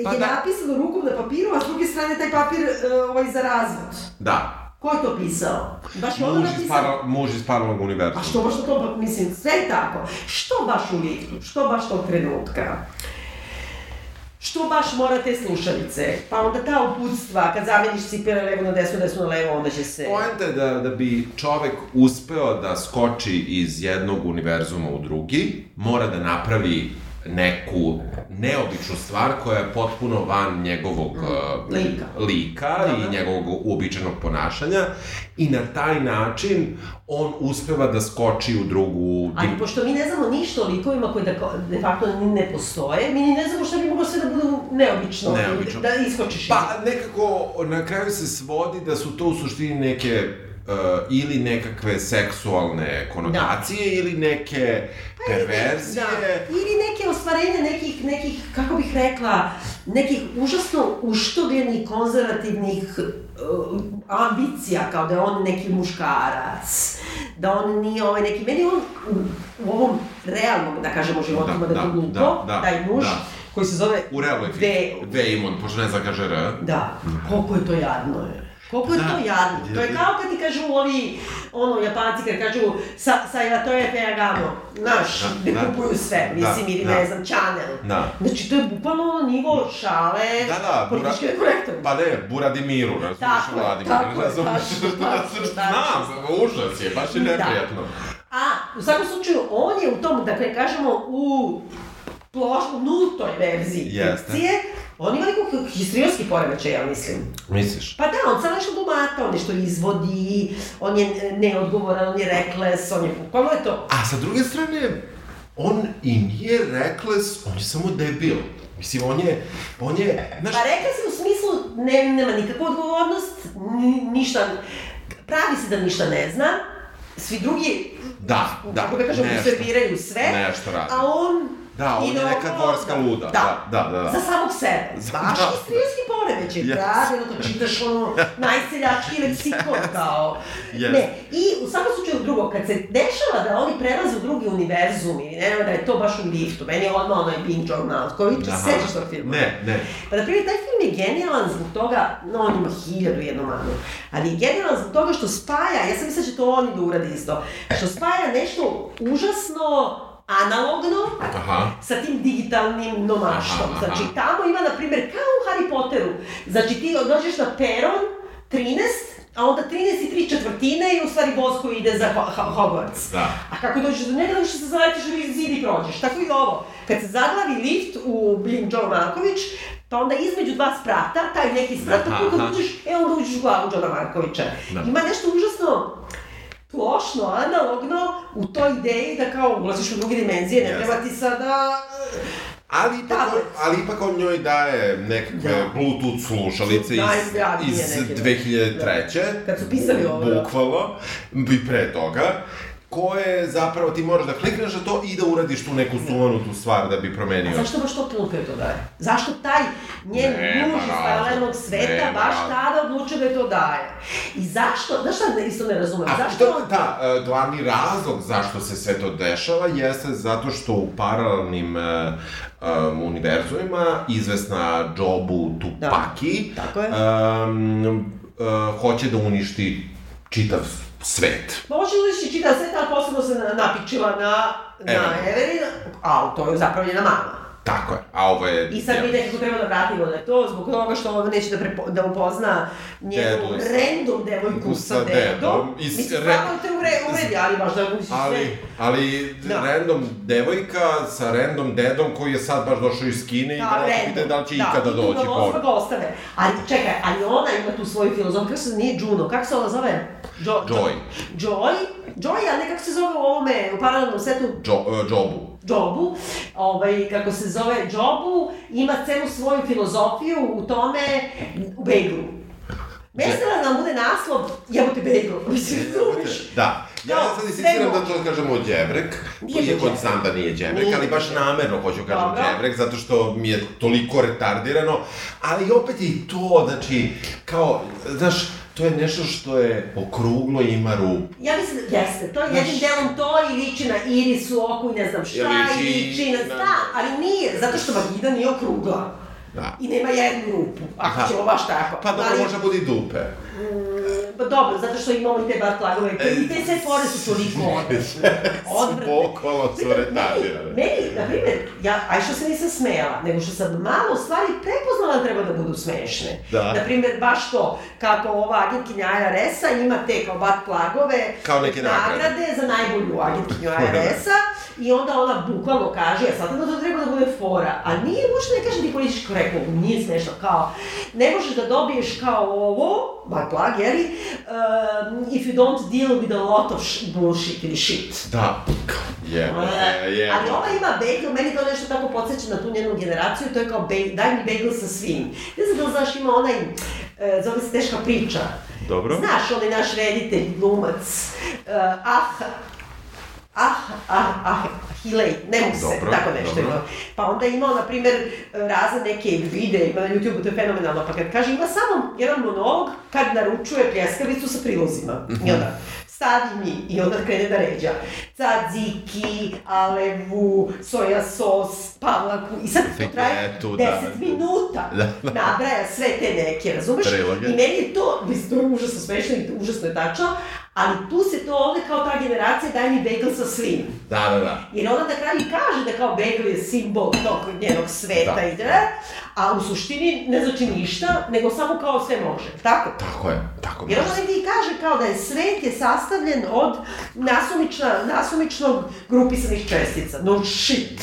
Pa je da. napisano rukom na papiru, a s druge strane taj papir uh, ovaj za razvod. Da. Ko je to pisao? Baš je ono iz, napisao? para, muž iz paralelnog univerzuma. A što baš to, mislim, sve je tako. Što baš u liftu? Što baš tog trenutka? Što baš mora te slušalice? Pa onda ta uputstva, kad zameniš cipele levo na desno, desno na levo, onda će se... Poenta je da, da bi čovek uspeo da skoči iz jednog univerzuma u drugi, mora da napravi neku neobičnu stvar koja je potpuno van njegovog uh, Lika. lika Dobro. i njegovog uobičajenog ponašanja i na taj način on uspeva da skoči u drugu Ali pošto mi ne znamo ništa o likovima koji da, de facto ne postoje, mi ni ne znamo šta bi moglo sve da bude neobično, Neobično. da iskočiš Pa nekako na kraju se svodi da su to u suštini neke uh, ili nekakve seksualne konotacije ili neke perverzije. Da. Ili neke ostvarenja nekih, nekih, kako bih rekla, nekih užasno uštobljenih konzervativnih uh, ambicija, kao da je on neki muškarac, da on nije ovaj neki, meni on u, u ovom realnom, da kažemo, životima, da, Da, da, da, glupo, da, da, taj muž, da. koji se zove U realnoj filmu. Veimon, pošto ne zna kaže R. Da, koliko je to jadno je. Koliko je Da. to jadno. To je kao kad ti kažu ovi, ono, japanci kad kažu sa, sa ja to je Ferragamo, znaš, Da, ne da. kupuju sve, mislim, Da, ili da. ne znam, Chanel. Da. Znači, to je bukvalno ono nivo šale, Da, da, Bura- političke nekorektnosti. Pa ne, Buradimiru, razumiješ Tako je, Vladimir, tako je, razumiješ? tačno, tačno, Znam, užas je, baš je Da. neprijatno. A, u svakom slučaju, on je u tom, dakle, kažemo, u ploš, u nultoj verziji fikcije, On ima nekog histrijonski poremećaj, ja mislim. Misliš? Pa da, on sad nešto glumata, on nešto izvodi, on je neodgovoran, on je rekles, on je... Bukvalno je to. A sa druge strane, on i nije rekles, on je samo debil. Mislim, on je, on je, znaš, Pa rekla sam u smislu, ne, nema nikakvu odgovornost, ni, ništa, pravi se da ništa ne zna, svi drugi, da, da, kako da kažem, serviraju sve, nešto radi. a on Da, on je neka dvorska luda, da, da, da, da. Za samog sebe. Baš da. histrijonski poremećaj, Yes. da, to čitaš ono [LAUGHS] najseljački leksikon kao. Yes. Ne, i u svakom slučaju drugo, kad se dešava da oni prelaze u drugi univerzum i ne da je to baš u liftu, meni je odmah onaj Bing John Malković, Aha. sećaš tog filma? Ne, ne. Pa na primjer, taj film je genijalan zbog toga, no on ima hiljadu jednu manu, ali je genijalan zbog toga što spaja, ja sam mislila da će to oni da urade isto, što spaja nešto užasno analogno Aha. sa tim digitalnim nomaštom. Aha, aha. Znači, tamo ima, na primjer, kao u Harry Potteru, znači ti dođeš na peron 13, a onda 13 i 3 četvrtine i u stvari voz koji ide za Ho- Ho- Hogwarts. Da. A kako dođeš do njega, što se zaletiš u zid i prođeš. Tako i ovo. Kad se zaglavi lift u Blim Joe Marković, pa onda između dva sprata, taj neki sprat, Aha, tako kad aha. uđeš, e onda uđeš u glavu Johna Markovića. Da. Ima nešto užasno plošno, analogno, u toj ideji da kao ulaziš u druge dimenzije, ne treba ti sada... Ali ipak, on, ali ipak on njoj daje nekakve Da. Bluetooth slušalice iz, iz neke, da. 2003. Kad su pisali ovo, da. Bukvalno. I pre toga koje zapravo ti moraš da klikneš na to i da uradiš tu neku sumanutu stvar da bi A promenio. zašto baš to trenutno to daje? Zašto taj njen muž iz paralelnog sveta Nema baš tada odlučio da je to daje? I zašto, znaš šta isto ne razumem, A zašto to, da, e, glavni razlog zašto se sve to dešava jeste zato što u paralelnim um, univerzumima izvesna Jobu Tupaki tako je. um, uh, hoće da uništi čitav svet. Može uliči čitav svet, ali posebno se na- napičila na, na Evelyn. Evelyn, a to je zapravo njena mama. Tako je, a ovo je... I sad mi nekako treba da vratimo da je to, zbog toga što ovo neće da, prepo, da upozna njenu Dedu random devojku sa sa dedom. dedom. I Mislim, re- stvarno te ure, uredi, ali baš da misliš sve... Ali, ali Da. random devojka sa random dedom koji je sad baš došao iz Kine i verovatno pita da li će ikada doći Da, i ostave. Ali čekaj, ali ona ima tu svoju filozofiju, kako se nije Juno, kako se ona zove? Jo, Joy. Joy? Joy, a ne kako se zove u ovome, u paralelnom svetu, Jo, uh, Jobu. Jobu, ovaj, kako se zove Jobu, ima celu svoju filozofiju u tome, u Bejglu. Mesta da nam bude naslov, jebote Bejgl, [LAUGHS] mislim, razumiješ? Da. Ja Kao, sad insistiram da to kažemo đevrek, to iako znam da nije đevrek, Nije ali baš namerno hoću kažem Dobro. đevrek, zato što mi je toliko retardirano, ali opet i to, znači, kao, znaš, to je nešto što je okruglo i ima rupu. Ja mislim da jeste, to je jednim delom to i liči na irisu, oku i ne znam šta, I liči i liči na... Da, ali nije, zato što vagina nije okrugla. Da. I nema jednu rupu, ako ćemo baš tako. Pa dobro, Ali- može bude i dupe. Pa dobro, zato što imamo i te bar plagove, i te sve fore su toliko odvratne. Odvratne. Bukvalno su retardirane. Meni, na primjer, ja, aj što se nisam smejala, nego što sam malo stvari prepoznala da treba da budu smešne. Da. Na primjer, baš to, kako ova agentkinja IRS-a ima te kao bat plagove, Kao neke nagrade. za najbolju agentkinju [LAUGHS] IRS-a i onda ona bukvalno kaže, ja sad da to treba da bude fora, a nije, uopšte ne kažem ti politički korektno, nije smešno, kao, ne možeš da dobiješ kao ovo, plag, jeli, um, if you don't deal with a lot of sh- bullshit ili shit. Da. Jebote, jebote. Ali ova ima bagel, meni to nešto tako podsjeća na tu njenu generaciju, to je kao bagel, daj mi bagel sa svim. Ne znam da li znaš, ima onaj, e, zove se teška priča. Dobro. Znaš, onaj naš reditelj, glumac, e, ah, ah, ah, ah, Hilej, ne mogu se, Dobro, tako nešto dobro. ima. Pa onda je imao, na primjer, razne neke videe, ima na YouTube, to je fenomenalno, pa kad kaže, ima samo jedan monolog kad naručuje pljeskavicu sa prilozima. I onda, stavi mi, i onda krene da ređa. Tzatziki, alevu, soja sos, pavlaku, i sad to traje Fiketu, da. 10 minuta. Da, da. Nabraja sve te neke, razumeš? Priloge. I meni je to, mislim, to je užasno smešno i užasno je tačno, ali tu se to ovde kao ta generacija daj mi bagel sa svim. Da, da, da. Jer ona na kraju kaže da kao bagel je simbol tog njenog sveta Da. i da, a u suštini ne znači ništa, nego samo kao sve može, tako? Tako je, tako Jer može. ona negdje i kaže kao da je svet je sastavljen od nasumična, nasumičnog grupisanih čestica. No shit.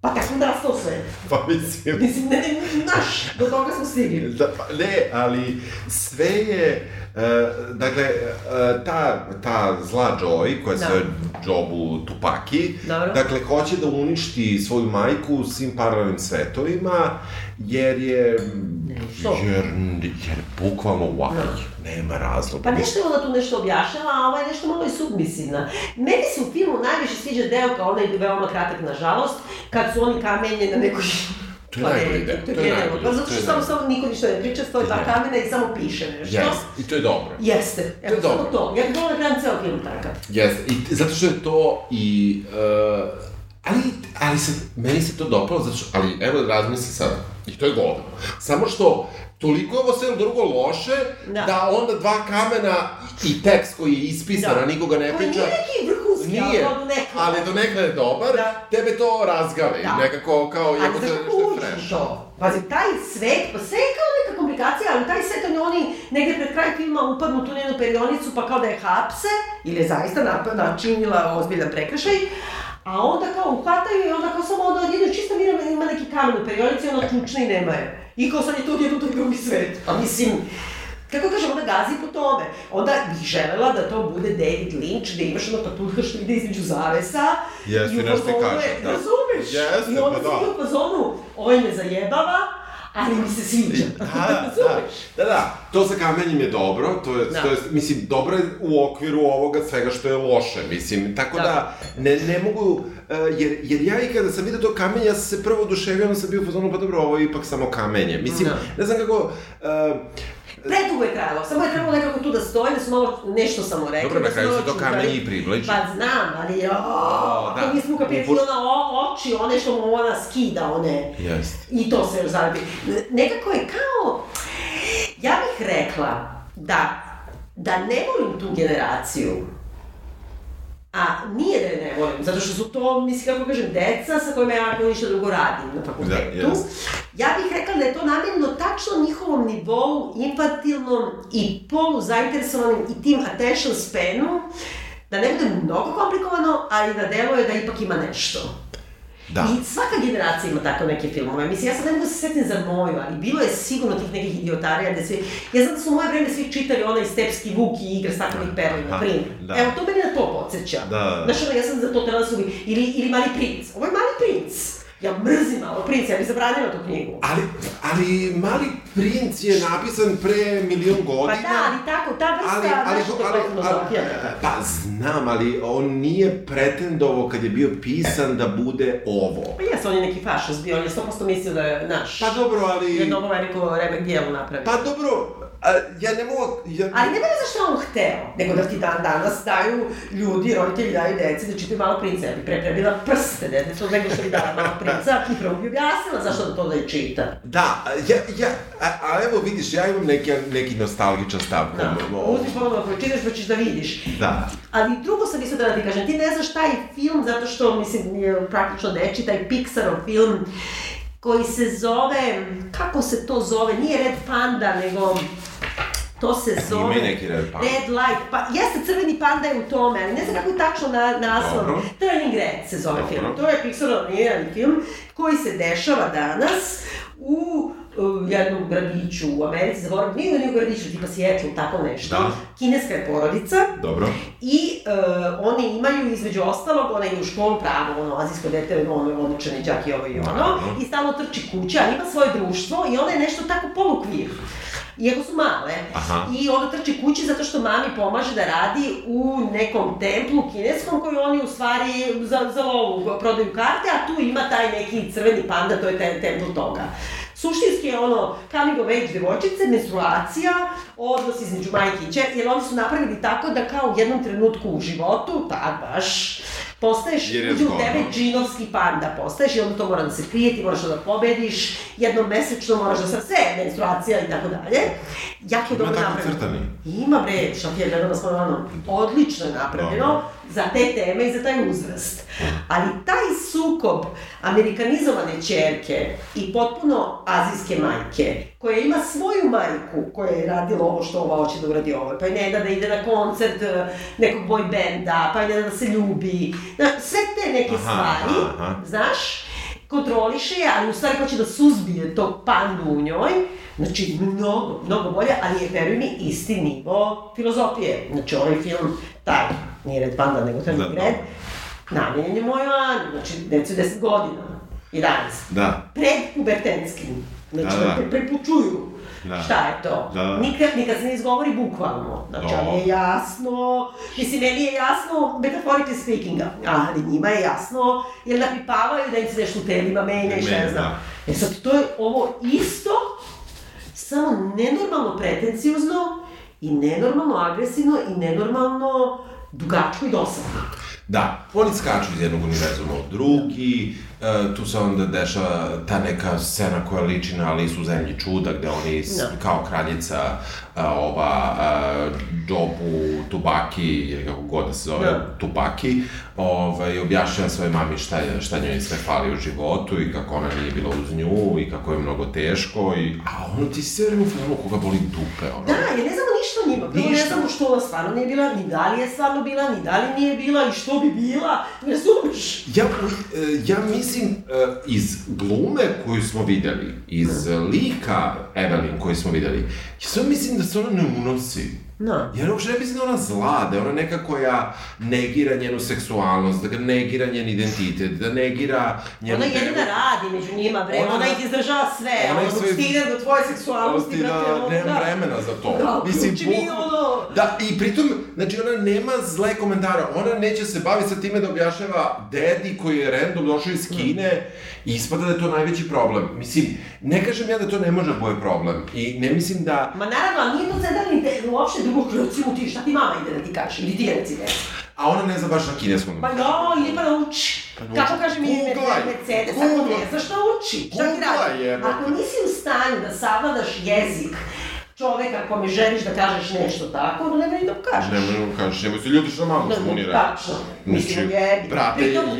Pa tako je nastao sve. Pa mislim... Mislim, ne, ne, naš, do toga smo stigli. Da, pa, ne, ali sve je, dakle, e, ta, ta zla Joy, koja se Da. Jobu Tupaki, Dobro. dakle, hoće da uništi svoju majku u svim paralelnim svetovima, jer je... što? Jer, jer bukvalno why, nema razloga. Pa nešto je ona tu nešto objašnjava, a ova je nešto malo i submisivna. Meni se u filmu najviše sviđa deo kao onaj veoma kratak, nažalost, kad su oni kamenje na nekoj To je najbolji deo, To je to je najbolji, Pa zato to što samo, samo niko ništa ne priča, stoji ta Ne. kamena i samo piše nešto. Jeste, i to je dobro. Jeste. Evo, je dobro. to. Ja bih volila da gledam ceo film takav. Jeste, i zato što je to i... Uh, ali, ali se, meni se to dopalo, zato što, ali evo razmisli sad, i to je golden. Samo što toliko je ovo sve drugo loše, Da. da, onda dva kamena i tekst koji je ispisan, Da. a nikoga ne Koji priča, nije neki vrhunski, nije, ali do nekada. ali do nekada je dobar, Da. tebe to razgali, Da. nekako kao, Ali znaš kako nešto je uđu fresh. u to? Pazi, taj svet, pa sve je kao neka komplikacija, ali taj svet, oni, oni negde pred kraj filma upadnu tu njenu perionicu, pa kao da je hapse, ili je zaista načinila ozbiljan prekršaj, a onda kao uhvataju i onda kao samo onda odjedno čista mira ima neki kamen u perionici i ono ključne i nema je. I kao sad je to odjedno taj drugi svet. Pa mislim, kako kažem, ona gazi po tome. Onda bih želela da to bude David Lynch, da imaš ono patuljka što ide između zavesa. Jeste, i i nešto kaže, da. Razumeš? Jeste, I onda pa da. ide u fazonu, ovaj me zajebava, ali mi se sviđa. Da, da, da, da, da, to sa kamenjem je dobro, to je, Da. to je, mislim, dobro je u okviru ovoga svega što je loše, mislim, tako da, Da. ne, ne mogu, e, jer, jer ja i kada sam vidio to kamenje, ja sam se prvo oduševio, onda sam bio u fazonu, pa dobro, ovo je ipak samo kamenje, mislim, Da. ne znam kako, e, Predugo je trajalo, samo je trebalo nekako tu da stoji, da su malo nešto samo rekli. Dobro, na da kraju se to kamenje i približi. Pa znam, ali jo, da. da. nismo kapirali ona o, oči, one što mu ona skida, one... jest. I to se još zaradi. Nekako je kao, ja bih rekla da, da ne volim tu generaciju, a nije da je ne volim, zato što su to, mislim, kako kažem, deca sa kojima ja ako ništa drugo radim na fakultetu. Da, jest. ja bih rekla da je to namenjeno tačno njihovom nivou, infantilnom i poluzainteresovanim i tim attention spanu, da ne bude mnogo komplikovano, ali da deluje da ipak ima nešto. Da. I svaka generacija ima tako neke filmove. Mislim, ja sad ne mogu da se setim za moju, ali bilo je sigurno tih nekih idiotarija gde svi... Ja znam da su u moje vreme svi čitali onaj Stepski Vuk i igra staklenih perli, na primjer. da. Evo, to meni na to podsjeća. Da, da. Znaš, ono, ja sam za to trebala da ubi. Ili, ili Mali princ. Ovo je Mali princ. Ja mrzim Malo princa, ja bih zabranila tu knjigu. Ali, ali Mali princ je napisan pre milion Pa godina. da, ali tako, ta vrsta, ali, ali, znaš, to ali, ali, filozofija nekako. pa znam, ali on nije pretendovao kad je bio pisan da bude ovo. Pa jes, on je neki fašist bio, on je 100% mislio da je naš. Pa dobro, ali... Jedno ovo veliko remek dijelo napravio. Pa dobro, a, ja ne mogu... Ja, Ali ne veze zašto je on hteo, nego da ti dan danas daju ljudi, roditelji daju deci da čitaju malo princa. Ja bi pre prebila prste detetu nego što bi dala malo princa i prvo bi objasnila zašto da to da je čita. Da, ja, ja, a, a evo vidiš, ja imam neki, neki nostalgičan stav. Da. o- o- Uzmi ponovno koji čitaš pa ćeš da vidiš. Da. Ali drugo sam isto da ti kažem, ti ne znaš taj film zato što, mislim, nije praktično deči, taj Pixarov film koji se zove, kako se to zove, nije Red Panda, nego to se zove... Ima neki Red Panda. Red Light, pa jeste crveni panda je u tome, ali ne znam kako je tačno na, naslov. Dobro. Turning Red se zove Dobro. film. To je Pixarov animirani film koji se dešava danas u uh, jednom gradiću u Americi, zaboravim, nije nije u gradiću, tipa Seattle, tako nešto. Da. Kineska je porodica, Dobro. i uh, oni imaju, između ostalog, ona ide u školu pravo, ono, azijsko dete, ono je odličan i đak i ovo i ono, Naravno. i stalno trči kuća, ima svoje društvo i ona je nešto tako polukvir. Iako su male. Aha. I onda trči kući zato što mami pomaže da radi u nekom templu kineskom koji oni u stvari za, za lovu prodaju karte, a tu ima taj neki crveni panda, to je te, templ toga. Suštinski je ono coming of age devojčice, menstruacija, odnos između majke i čer, jer oni su napravili tako da kao u jednom trenutku u životu, tak baš, postaješ, Jer je uđe u tebe džinovski panda postaješ i onda to mora da se krije, ti moraš da pobediš, jednom mesečno moraš da sa sve, menstruacija i tako dalje. Jako je Ima dobro tako napravljeno. crtani? Ima bre, je gledala smo ono, odlično je napravljeno Dobro. Za te teme i za taj uzrast. Ali taj sukob amerikanizovane čerke i potpuno azijske majke, koja ima svoju majku koja je radila ovo što ova hoće da uradi ovo, pa je ne da da ide na koncert eh, nekog boy benda, pa je ne da da se ljubi, sve te neke Aha, stvari, aha. znaš, kontroliše je, ali u stvari hoće da suzbije tog pandu u njoj, znači mnogo, mnogo bolje, ali je, veruj mi, isti nivo filozofije. Znači, ovaj film, taj, nije Red Panda, nego Turning Da, Red, namenjen je mojoj Ani, znači, decu 10 godina, 11. Da. Pred pubertenskim, znači, Da, da, da. pre, prepučuju. Da. Šta je to? Da, da. Nikad, nikad se ne izgovori bukvalno. Znači, Da. ali je jasno, mislim, meni je jasno, metaphorically speaking, ali njima je jasno, jer napipavaju da im se nešto u telima menja i šta ja Menja, znam. da. E sad, to je ovo isto, samo nenormalno pretenciozno i nenormalno agresivno i nenormalno dugačko i dosadno. Da, oni skaču iz jednog univerzuma u drugi, e, tu se onda dešava ta neka scena koja liči na Alisu u zemlji čuda, gde oni s- Da. kao kraljica a, ova a, Jobu Tubaki, ili kako god da se zove, Da. Tubaki, ovaj, objašnjava svojoj mami šta, je, šta njoj sve fali u životu i kako ona nije bila uz nju i kako je mnogo teško i, a ono ti sve vreme u filmu koga boli dupe, ono. Da, jer ne znamo ništa o njima. Prvo ne znamo što ona stvarno nije bila, ni da li je stvarno bila, ni da li nije bila i što bi bila. Ne razumeš? Ja, e, ja mislim, e, iz glume koju smo videli, iz lika Evelyn koju smo videli, ja sve mislim da se ona ne unosi. No. Ja uopšte ne mislim da ona zla, da je ona neka koja negira njenu seksualnost, da negira njen identitet, da negira njenu... Ona jedina radi među njima, bre, Ona- ona, ih izdržava sve, ona ona sve- stigne do tvoje seksualnosti, da, brate, ono, nemam da. vremena za to. Da, Mislim, uključi mi ono... Da, i pritom, znači ona nema zle komentare, ona neće se baviti sa time da objašnjava dedi koji je random došao iz Kine i ispada da je to najveći problem. Mislim, ne kažem ja da to ne može da bude problem i ne mislim da... Ma naravno, ali nije to te, uopšte drugo, recimo ti, šta ti mama ide da ti kaže, ili ti reci reci. A ona ne zna baš na kineskom. Pa jo, ili pa nauči. Pa nauči. Kako kaže mi. Mercedes, ako ne znaš šta uči, šta ti radi? Ako nisi u stanju da savladaš jezik čoveka kome želiš da kažeš nešto tako, onda nema ni da mu kažeš. Ne možemo kažeš, nemoj se ljudi što na mamu Da, smunira. Tačno. Mislim, jebi. brate, toliko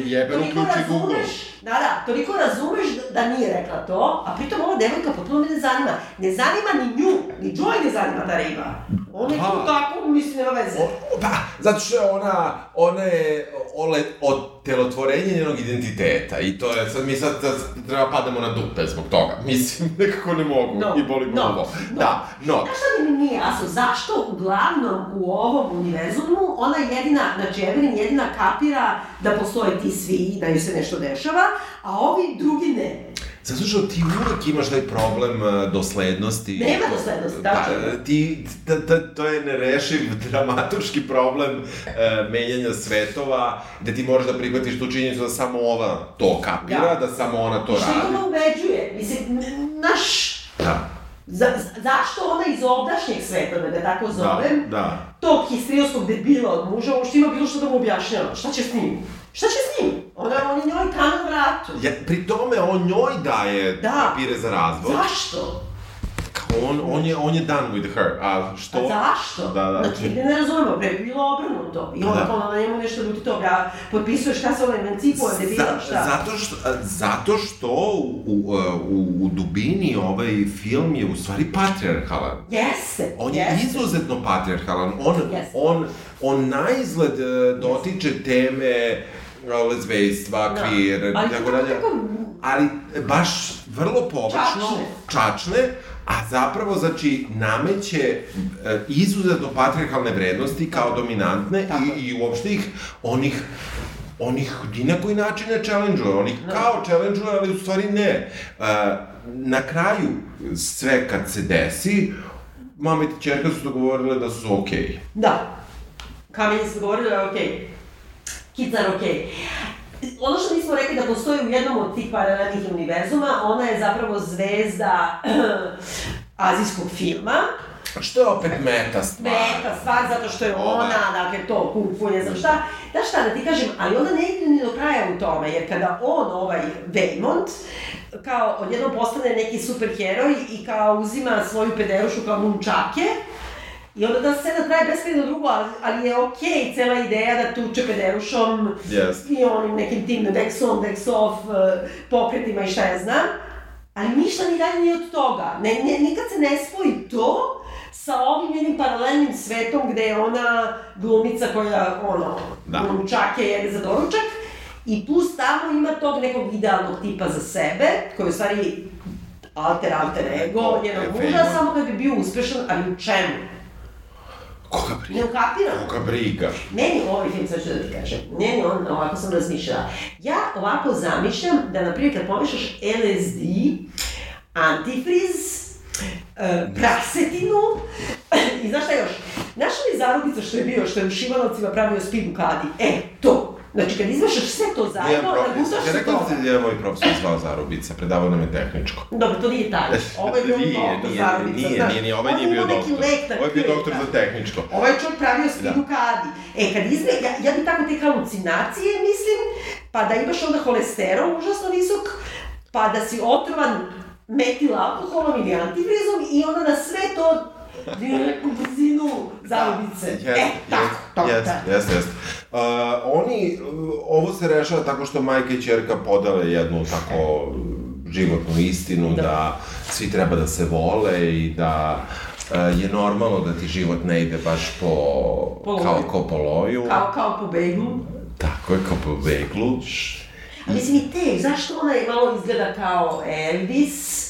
uključi Google. razumeš, Da, da, toliko razumeš da, da nije rekla to, a pritom ova devojka potpuno me ne zanima. Ne zanima ni nju, ni Joy ne zanima ta riba. Ona je tu Da. tako, mislim, nema veze. O, Pa, zato što je ona, ona je ole, od telotvorenje njenog identiteta i to je, sad mi sad, sad treba padamo na dupe zbog toga. [LAUGHS] Mislim, nekako ne mogu No, i boli me no, ovo. no. Da, no. Znaš šta mi nije jasno? Zašto uglavnom u ovom univerzumu ona jedina, znači Evelyn jedina kapira da postoje ti svi, da joj se nešto dešava, a ovi drugi ne. Zato što ti uvek imaš taj problem uh, doslednosti. Nema doslednosti, da. tačno. ti, da, da, to je nerešiv [LAUGHS] dramaturški problem uh, menjanja svetova, da ti moraš da prihvatiš tu činjenicu da samo ova to kapira, da, Da. samo ona to I što radi. ona ubeđuje? Mislim, naš... Da, Za, za- zašto ona iz ovdašnjeg sveta, da ga tako da, zovem, da. Tog histerijskog debila od muža, uopšte ima bilo što da mu objašnjava? Šta će s njim? Šta će s njim? Ona, on je njoj kamen vratu. Ja, pri tome on njoj daje Da. papire za razvod. Zašto? On, on, je, on je done with her. A što? A zašto? Da, da. Znači, ne, ne razumemo, bre, bi bilo obrnuto. I Da. onda kao na njemu nešto ljuti toga, potpisuje šta se ona emancipuje, debila, šta? zato, što, zato što u, u, u, u dubini ovaj film je u stvari patriarhalan. Jeste, On je jeste. izuzetno patriarhalan. On, Jeste. on, on na izgled e, dotiče teme e, lezbejstva, Da. queer, Ali tako dalje. Ali baš vrlo površno, Čačne. čačne, a zapravo, znači, nameće e, izuzetno patriarhalne vrednosti kao dominantne Tako i, i uopšte ih, onih onih ni na koji način ne challenge onih Da. kao challenge ali u stvari ne. E, na kraju, sve kad se desi, mama i čerka su dogovorile da su okej. Okay. Da. Kamenje su govorili da je okej. Kids are okej. Ono što nismo rekli da postoji u jednom od tih paralelnih univerzuma, ona je zapravo zvezda [CLEARS THROAT] azijskog filma. Što je opet meta stvar? Meta stvar, zato što je ona, dakle, to, kung fu, ne znam šta. Znaš šta, da ti kažem, ali ona ne ide ni do kraja u tome, jer kada on, ovaj Waymond, kao odjednom postane neki superheroj i kao uzima svoju pederušu kao nunčake, I onda ta scena traje beskrajno drugo, ali, ali je okej okay, cela ideja da tuče pederušom Jest. i onim nekim tim Dex on, Dex off eh, pokretima i šta ja znam. Ali ništa ni dalje ni od toga. Ne, ne, nikad se ne spoji to sa ovim jednim paralelnim svetom gde je ona glumica koja, ono, Da. nunčake jede za doručak I plus tamo ima tog nekog idealnog tipa za sebe, koji je u stvari alter, alter ego, njenog muža, samo da bi bio uspešan, ali u čemu? Koga Ne briga? ukapiram. Koga briga? Meni ovaj film, sad ću da ti kažem, meni on, ovako sam razmišljala. Ja ovako zamišljam da, na primjer, kad pomešaš LSD, antifriz, e, prasetinu, [LAUGHS] i znaš šta još? Znaš li zarubica što je bio, što je u Šivanovcima pravio speed u kadi? E, to. Znači, kad izmešaš sve to zajedno, Jedan profesor, nagustaš ja se rekla da toga. se jedan moj profesor zvao Zarubica, predavao nam je tehničko. Dobro, to nije taj. Ovo je bio [LAUGHS] Nije, doktor nije, Zarubica, nije, znaš. nije, nije, ovaj nije bio doktor. Ovo je bio doktor da. za tehničko. Ovaj čovjek pravio Da. u kadi. E, kad izme, ja, ja bi tako te halucinacije, mislim, pa da imaš onda holesterol užasno visok, pa da si otrovan metil alkoholom ili antivrizom i onda na sve to direktnu brzinu zarubice. Jeste, e, tako, to, jeste, da. jeste, jeste. Uh, oni, uh, ovo se rešava tako što majka i čerka podele jednu tako životnu istinu da, Da. svi treba da se vole i da uh, je normalno da ti život ne ide baš po, Po kao, kao po loju. Kao, kao po beglu. Tako je, kao po veglu. A mislim i te, zašto ona je malo izgleda kao Elvis?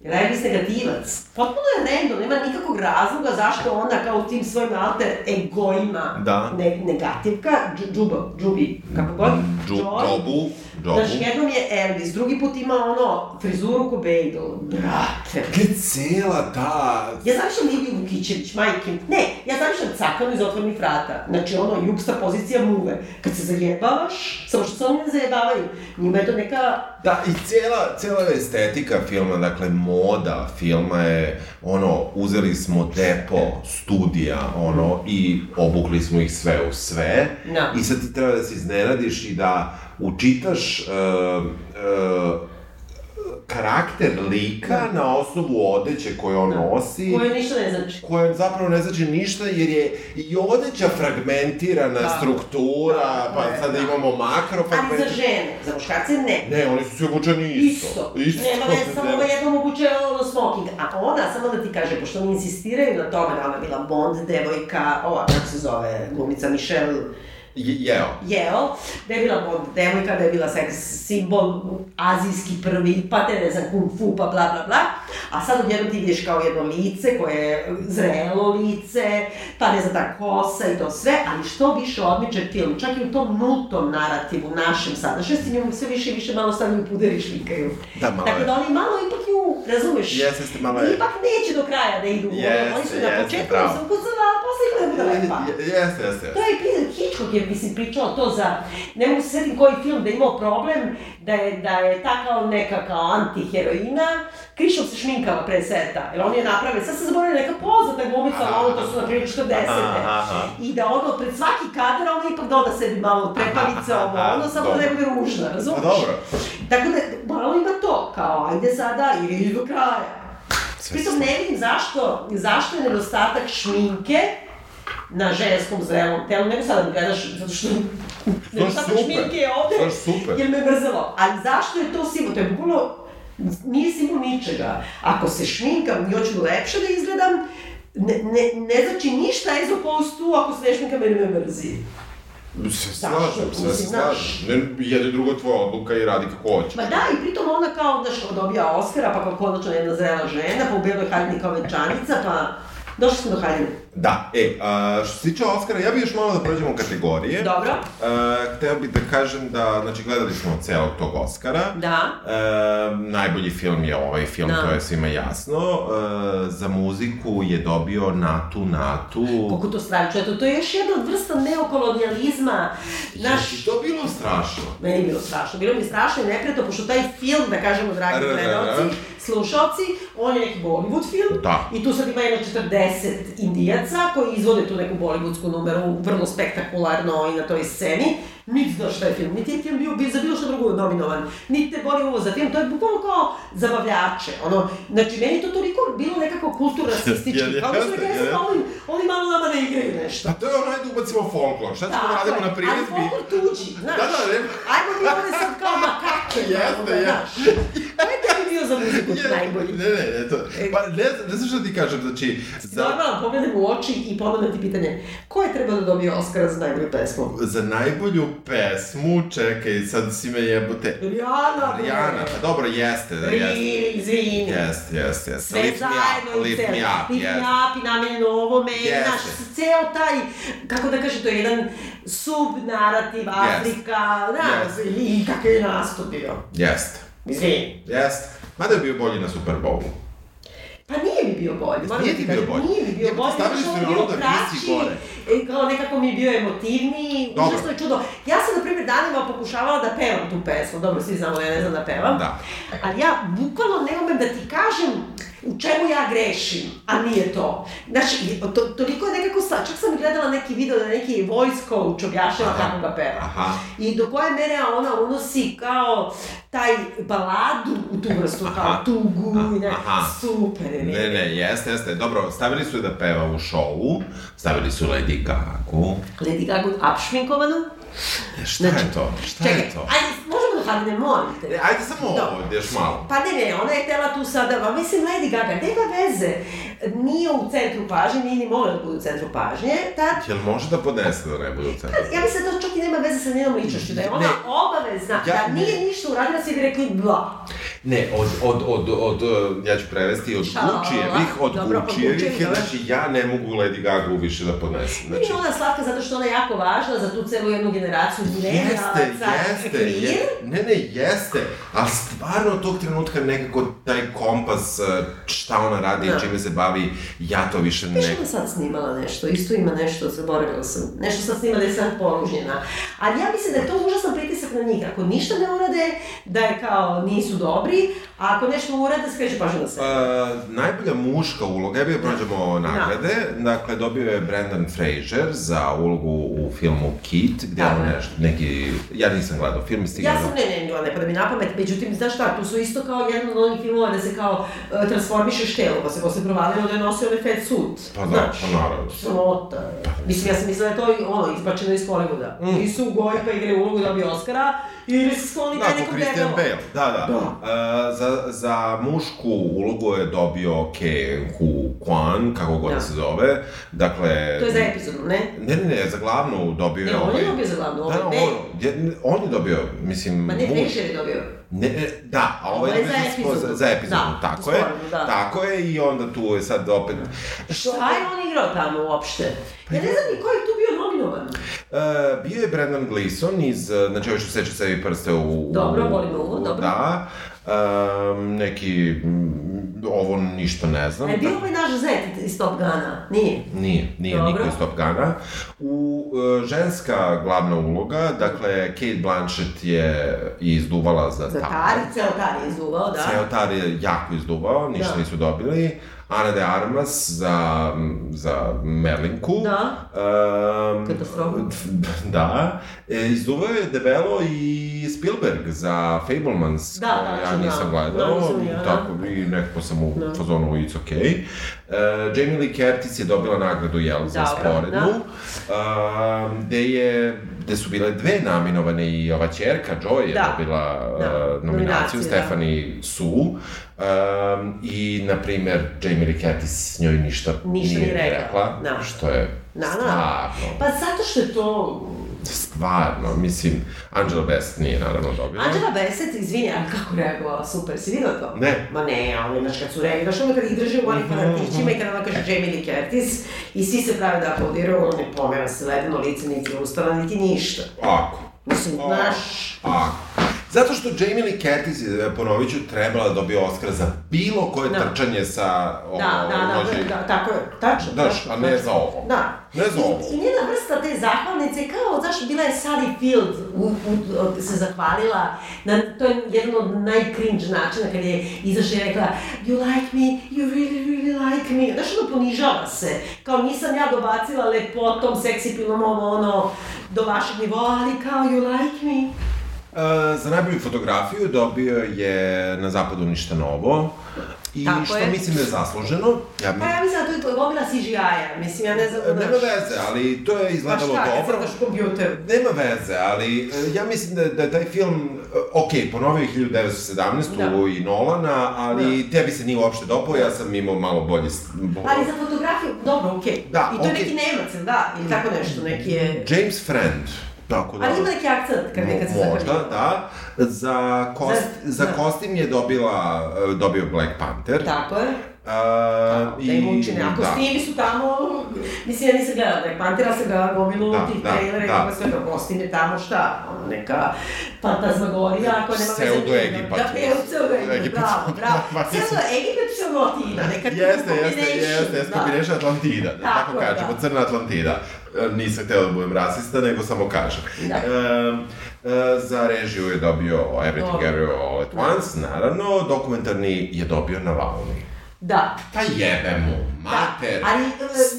Jer Elvis negativac. Potpuno je random, nema nikakvog razloga zašto ona kao u tim svojim alter egoima Da. ne, negativka, dž, džuba, džubi, kako god, Džu, Joy. džobu, džobu. Znači, jednom je Elvis, drugi put ima ono, frizuru ko bagel. Brate. Gde cela ta... Ja zamišljam Liviju Vukićević, majke. Ne, ja zamišljam cakanu iz otvornih vrata. Znači, ono, jugsta pozicija muve. Kad se zajebavaš, samo što se oni ne zajebavaju, njima je to neka Da, i cijela, cijela estetika filma, dakle, moda filma je, ono, uzeli smo depo studija, ono, i obukli smo ih sve u sve. Da. I sad ti treba da se iznenadiš i da učitaš uh, uh, karakter lika na osnovu odeće koju on nosi. koje ništa ne znači. koja zapravo ne znači ništa jer je i odeća fragmentirana Da. struktura, Da, pa da, sada da. imamo makro Ali za žene, za muškarce ne. Ne, oni su svi obučeni isto. Isto. Isto. Nema veze, samo ova jednom obuče ono smoking. A ona, samo da ti kaže, pošto oni insistiraju na tome da ona bila Bond devojka, ova, kako se zove, glumica Michelle Jeo. Jeo, da je bila Bond devojka, da je bila seks simbol azijski prvi, pa te ne znam, kung fu, pa bla bla bla. A sad odjednom ti vidiš kao jedno lice koje je zrelo lice, pa ne znam, ta kosa i to sve, ali što više odmiče film, čak i u tom nultom narativu našem sadašnjosti, njemu sve više i više malo stavljaju puder i šlikaju. Da, malo Tako je. da oni malo ipak nju, razumeš? Jeste, jeste, malo je. Ipak neće do kraja da idu. Jeste, oni su na jeste, početku bravo. se ukucala, a posle ima da bude lepa. Je- Jeste, jeste, To jeste. je Hitchcock je, mislim, pričao to za, ne mogu se sjetiti koji film da je imao problem, da je, da je ta kao neka kao antiheroina, Krišov se šminkava pre seta, jer on je napravio, sad se zaboravio neka poznata glumica, ali ono to su na primjer 40. Aha, aha. I da ono, pred svaki kadar, ona ipak doda sebi malo trepavice, ovo, ono, samo da ne bude ružna, razumiješ? Pa dobro. Tako da, malo ima to, kao, ajde sada, i vidi do kraja. Pritom ne vidim zašto, zašto je nedostatak šminke na ženskom zrelom telu, nego sada da gledaš, zato što nedostatak super. šminke je ovde, super. jer me mrzelo. Ali zašto je to simbol? To je bukvalno, nije simbol ničega. Ako se šminkam i hoću lepše da izgledam, ne, ne, ne znači ništa as opposed to ako se ne šminkam jer me mrzi. Se slažem, se slažem. Ne, jedno i drugo tvoja odluka i radi kako hoće. Ma da, i pritom ona kao, znaš, dobija Oscara, pa kao konačno jedna zrela žena, pa u beloj haljini kao venčanica, pa došli smo do haljine. Da, e, a, što se tiče Oscara, ja bih još malo da prođemo kategorije. Dobro. Uh, hteo bih da kažem da, znači, gledali smo celog tog Oscara. Da. E, najbolji film je ovaj film, Da. to je svima jasno. E, za muziku je dobio Natu Natu. Koliko to stravično, eto, to je još jedna vrsta neokolonijalizma. Znaš, Naš, je to bilo strašno? meni je bilo strašno, bilo mi strašno i neprijatno, pošto taj film, da kažemo, dragi R, r, r. gledalci, slušalci, on je neki Bollywood film, Da. i tu sad ima jedno 40 indijaca koji izvode tu neku bollywoodsku numeru, vrlo spektakularno i na toj sceni. Niti znaš šta je film, niti je film bio, za bilo što drugo nominovan, niti te boli ovo za film, to je bukvalno kao zabavljače, ono, znači meni je to toliko bilo nekako kulturno-rasistički, [LAUGHS] Jel kao da su rekli, ja oni, oni malo nama ne igraju nešto. Pa to je ono, ajde ubacimo folklor. Šta ćemo da radimo na priredbi? Ali folklor tuđi, znaš. Da, da, ne. Ajmo mi ovde sad kao makake. [LAUGHS] Jeste, jeste. znaš. To je tebi bio za muziku [LAUGHS] najbolji? Ne, ne, ne, to, pa ne, ne znam šta ti kažem, znači... Za... Normalno, pogledam u oči i ponovno ti pitanje, ko je trebao da dobije Oscara za najbolju pesmu? Za najbolju pesmu, čekaj, sad si me jebote... Rijana. Rijana, pa dobro, jeste, da, jeste. Izvini. Jeste, jeste, jeste. Sve Lift me zajedno up, i lift celo. me up, Lift me up i namenjeno ovome, znaš, ceo taj, kako da kažem, to je jedan sub-narativ Afrika, znaš, Jeste. i kakav je nastup bio. Jeste, Izvini. jeste. Mada je bio bolji na Super Bowlu. Pa nije mi bio bolji, moram Nije ti bio bolji? Nije mi bio stavili zato su što je bio kraći, gore. e, kao nekako mi je bio emotivniji, Dobro. užasno je čudo. Ja sam, na primjer, danima pokušavala da pevam tu pesmu, dobro, svi znamo ja ne znam da pevam, Da. ali ja bukvalno ne umem da ti kažem u čemu ja grešim, a nije to. Znači, to, toliko je nekako sa, čak sam gledala neki video da neki voice coach objašnjava kako ga peva. Aha. I do koje mere ona unosi kao taj baladu u tu vrstu, kao Aha. tugu i ne, Aha. super je. Ne, ne, jeste, jeste. Dobro, stavili su je da peva u šovu, stavili su Lady Gaga. Lady Gaga apšminkovanu. Šta je to? Šta čekaj, je to? ajde, možemo da halim, molim te. E, Ajde samo Dobro. ovo, još malo. Pa ne, ne, ona je htela tu sada, ma mislim Lady Gaga, nema veze, nije u centru pažnje, nije ni mogla da bude u centru pažnje, tad Jel može da podnese da ne bude u centru? Ja mislim da to čak i nema veze sa njenom ličnošću, da je ona Ne. obavezna, Ja- da nije ništa uradila, svi bi rekli bla. Ne, od, od, od, od, uh, ja ću prevesti, od Šalala. Gučijevih, od Dobro, Gučijevih, je, znači ja ne mogu Lady Gaga više da podnesem. Znači, Znači, ona slatka zato što ona je jako važna za tu celu jednu generaciju Jeste, milenialaca, jeste, queer. je, ne, ne, jeste, ali stvarno od tog trenutka nekako taj kompas, uh, šta ona radi Da. i čime se bavi, ja to više Viš ne... ona sad snimala nešto, isto ima nešto, zaboravila sam, nešto sad snima da je sad poružnjena. Ali ja mislim da je to užasan pritisak na njih, ako ništa ne urade, da je kao nisu dobri, a ako nešto urade, skreće pažnju na sebe. Uh, najbolja muška uloga, evo prođemo nagrade, dakle dobio je Brendan Fraser za ulogu u filmu Kit, gde Tako on nešto, neki, ja nisam gledao film, stigao Ja sam, ne, ne, ne, ne pada mi na pamet, međutim, znaš šta, tu su isto kao jedan od onih filmova da se kao uh, transformišeš telo, pa se posle provalilo da je nosio onaj fat suit. Pa da, znaš. pa naravno. Sramota. Mislim, ja sam mislila da je to i ono, izbačeno iz Hollywooda. Mm. Nisu u goji pa igre ulogu da bi Oscara, ili se skloni Da, taj ko nekom Christian. Bale, da, da. Da. Uh, za, za mušku ulogu je dobio Ke Hu Kwan, kako god Da. se zove, dakle... To je za epizodu, ne? Ne, ne, ne, za glavnu dobio je Ne, on ovaj... je dobio za glavnu, Da, ovaj, on, ne. je, on je dobio, mislim, Ma ne. Fraser je dobio. Ne, ne, da, a ovo Ovo je za epizodu. Za, za epizodu, Da, tako je. da. Tako je i onda tu je sad opet... Šta je on igrao tamo uopšte? Pa Ja ne znam ni ko je tu bio nominovan. Uh, bio je Brendan Gleeson iz, znači ovo što seče sebi prste u... Dobro, volim ovo, dobro. Da. Um, neki, ovo ništa ne znam. Je bio ovaj naš zet iz Top Gana? Nije. Nije, nije Dobro. niko iz Top Gana. U uh, ženska glavna uloga, dakle, Kate Blanchett je izduvala za, Za Tar. Tari, ceo Tari je izuvao, da. Ceo Tar je jako izduvao, ništa Da. nisu dobili. Ana de Armas za, za Merlinku. Da. Um, Katastrofa. [LAUGHS] Da. E, izduvao je debelo i Spielberg za Fablemans. Da, tačno, Ja nisam da. gledao, Da, ja, da. tako i nekako sam u Da. fazonu It's okay. Uh, Jamie Lee Curtis je dobila nagradu, jel, za Dobro, sporednu. Um, gde je gde su bile dve nominovane i ova ćerka Joy je Da. dobila uh, Da, nominaciju, nominaciju, da. Stephanie Su. Um, I, na primer, Jamie Lee Curtis njoj ništa, Ništa nije nije rekla. Da. što je Da, da. stvarno, Pa zato što je to... stvarno, mislim, Angela Bassett nije naravno dobila. Angela Bassett, izvini, ali kako reagovala, super, si vidio to? Ne. Ma ne, ali znaš kad su reagovali, znaš ono kad ih drže u onim Mhm, fanatićima i kad ona kaže Jamie Lee Curtis i svi se prave da aplaudiraju, ono ne pomera se ledeno lice, niti ustala, niti ništa. Ako. Mislim, znaš, Ako. Zato što Jamie Lee Curtis, je, ponovit ću, trebala da dobije Oscar za bilo koje Da. trčanje sa ovo, da, da, da, noži- da, tako je, tačno. Tačno, a ne tačno. za ovo. Da. Ne za ovo. I, I njena vrsta te zahvalnice, kao, znaš, bila je Sally Field, u, u, se zahvalila, na, to je jedan od najcringe načina kad je izašla i rekla You like me, you really, really like me. Znaš, ono, ponižava se. Kao, nisam ja dobacila lepotom, seksipilnom, ovo, ono, do vašeg nivoa, ali kao, you like me. Za najbolju fotografiju dobio je na zapadu ništa novo. I Tako što je. mislim da je zasluženo. Ja mi... Pa ja mislim da to je gomila CGI-a, mislim, ja ne znam... E, Nema veze, ali to je Pa izgledalo šta, kad dobro. crtaš u kompjuteru? Nema veze, ali e, ja mislim da, da je taj film, e, ok, ponovio je 1917. Da. i Nolana, ali tebi se nije uopšte dopao, ja sam imao malo bolji... s- Bo... Ali za fotografiju, dobro, okej. Da, I to je okej. neki Nemac, da? Ili tako nešto, neki je... James Friend. Tako da... Ali ima neki akcent kad, kad se Mo- Možda, da. Za, kost, Za- za da. kostim je dobila, e, dobio Black Panther. Tako je. Uh, Da im učine. A kostimi su tamo, mislim, ja nisam gledala Black Panther, ali sam gledala gomilu Da, tih da, trailera i da. kako sve to kostime tamo, šta, ono, neka fantazmagorija, ako nema veze Pseudo nijedna. Egipat. Da, pseudo Egipat, Egipat. bravo, bravo. [LAUGHS] Ma, mislim- Pseudo Egipat, pseudotina, neka Jeste, jeste, jeste, jeste, da. combination Atlantida, da tako, Tako je, kažemo, da. crna Atlantida. E, Nisam hteo da budem rasista, nego samo kažem. Da. E, e, za režiju je dobio Everything Dobro. Everywhere All at Once, naravno, dokumentarni je dobio Navalny. Da, Pa jebe mu, mater! Da, ali e,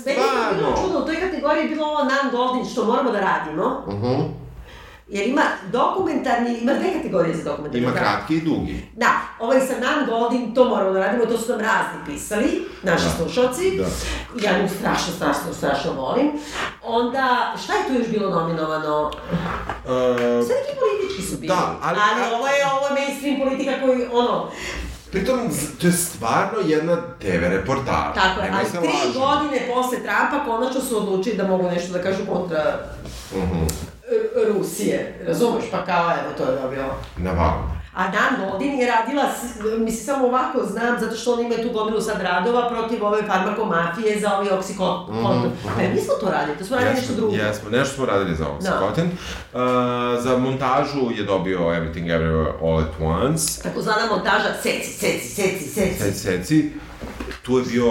meni je bilo čudno, u toj kategoriji je bilo ovo Nan Goldin što moramo da radimo, Mhm. Jer ima dokumentarni, ima dve kategorije za dokumentarni. Ima kratki i dugi. Da, ovaj sa Nan Goldin, to moramo da radimo, to su nam razni pisali, naši Da. slušalci. Da. Ja nju strašno, strašno, strašno volim. Onda, šta je tu još bilo nominovano? E, Sve neki politički su bili. Da, ali- ali ovo je, ovo je mainstream politika koji, ono, Pritom, to je stvarno jedna TV reportaža. tako je, ali tri lažemo. godine posle Trumpa konačno su odlučili da mogu nešto da kažu kontra Mhm. R- Rusije, razumeš, pa kao evo to je dobio. Navalny. A Dan Godin je radila, mislim samo ovako znam, zato što oni imaju tu gomilu sad radova protiv ove farmakomafije za ovaj oksikot. Pa mi smo to radili, to smo radili nešto drugo. Jesmo, nešto smo radili za Da. Oxycontin. Uh, za montažu je dobio Everything Everywhere All at Once. Takozvana montaža, seci, seci, seci, seci. Seci, seci. Tu je bio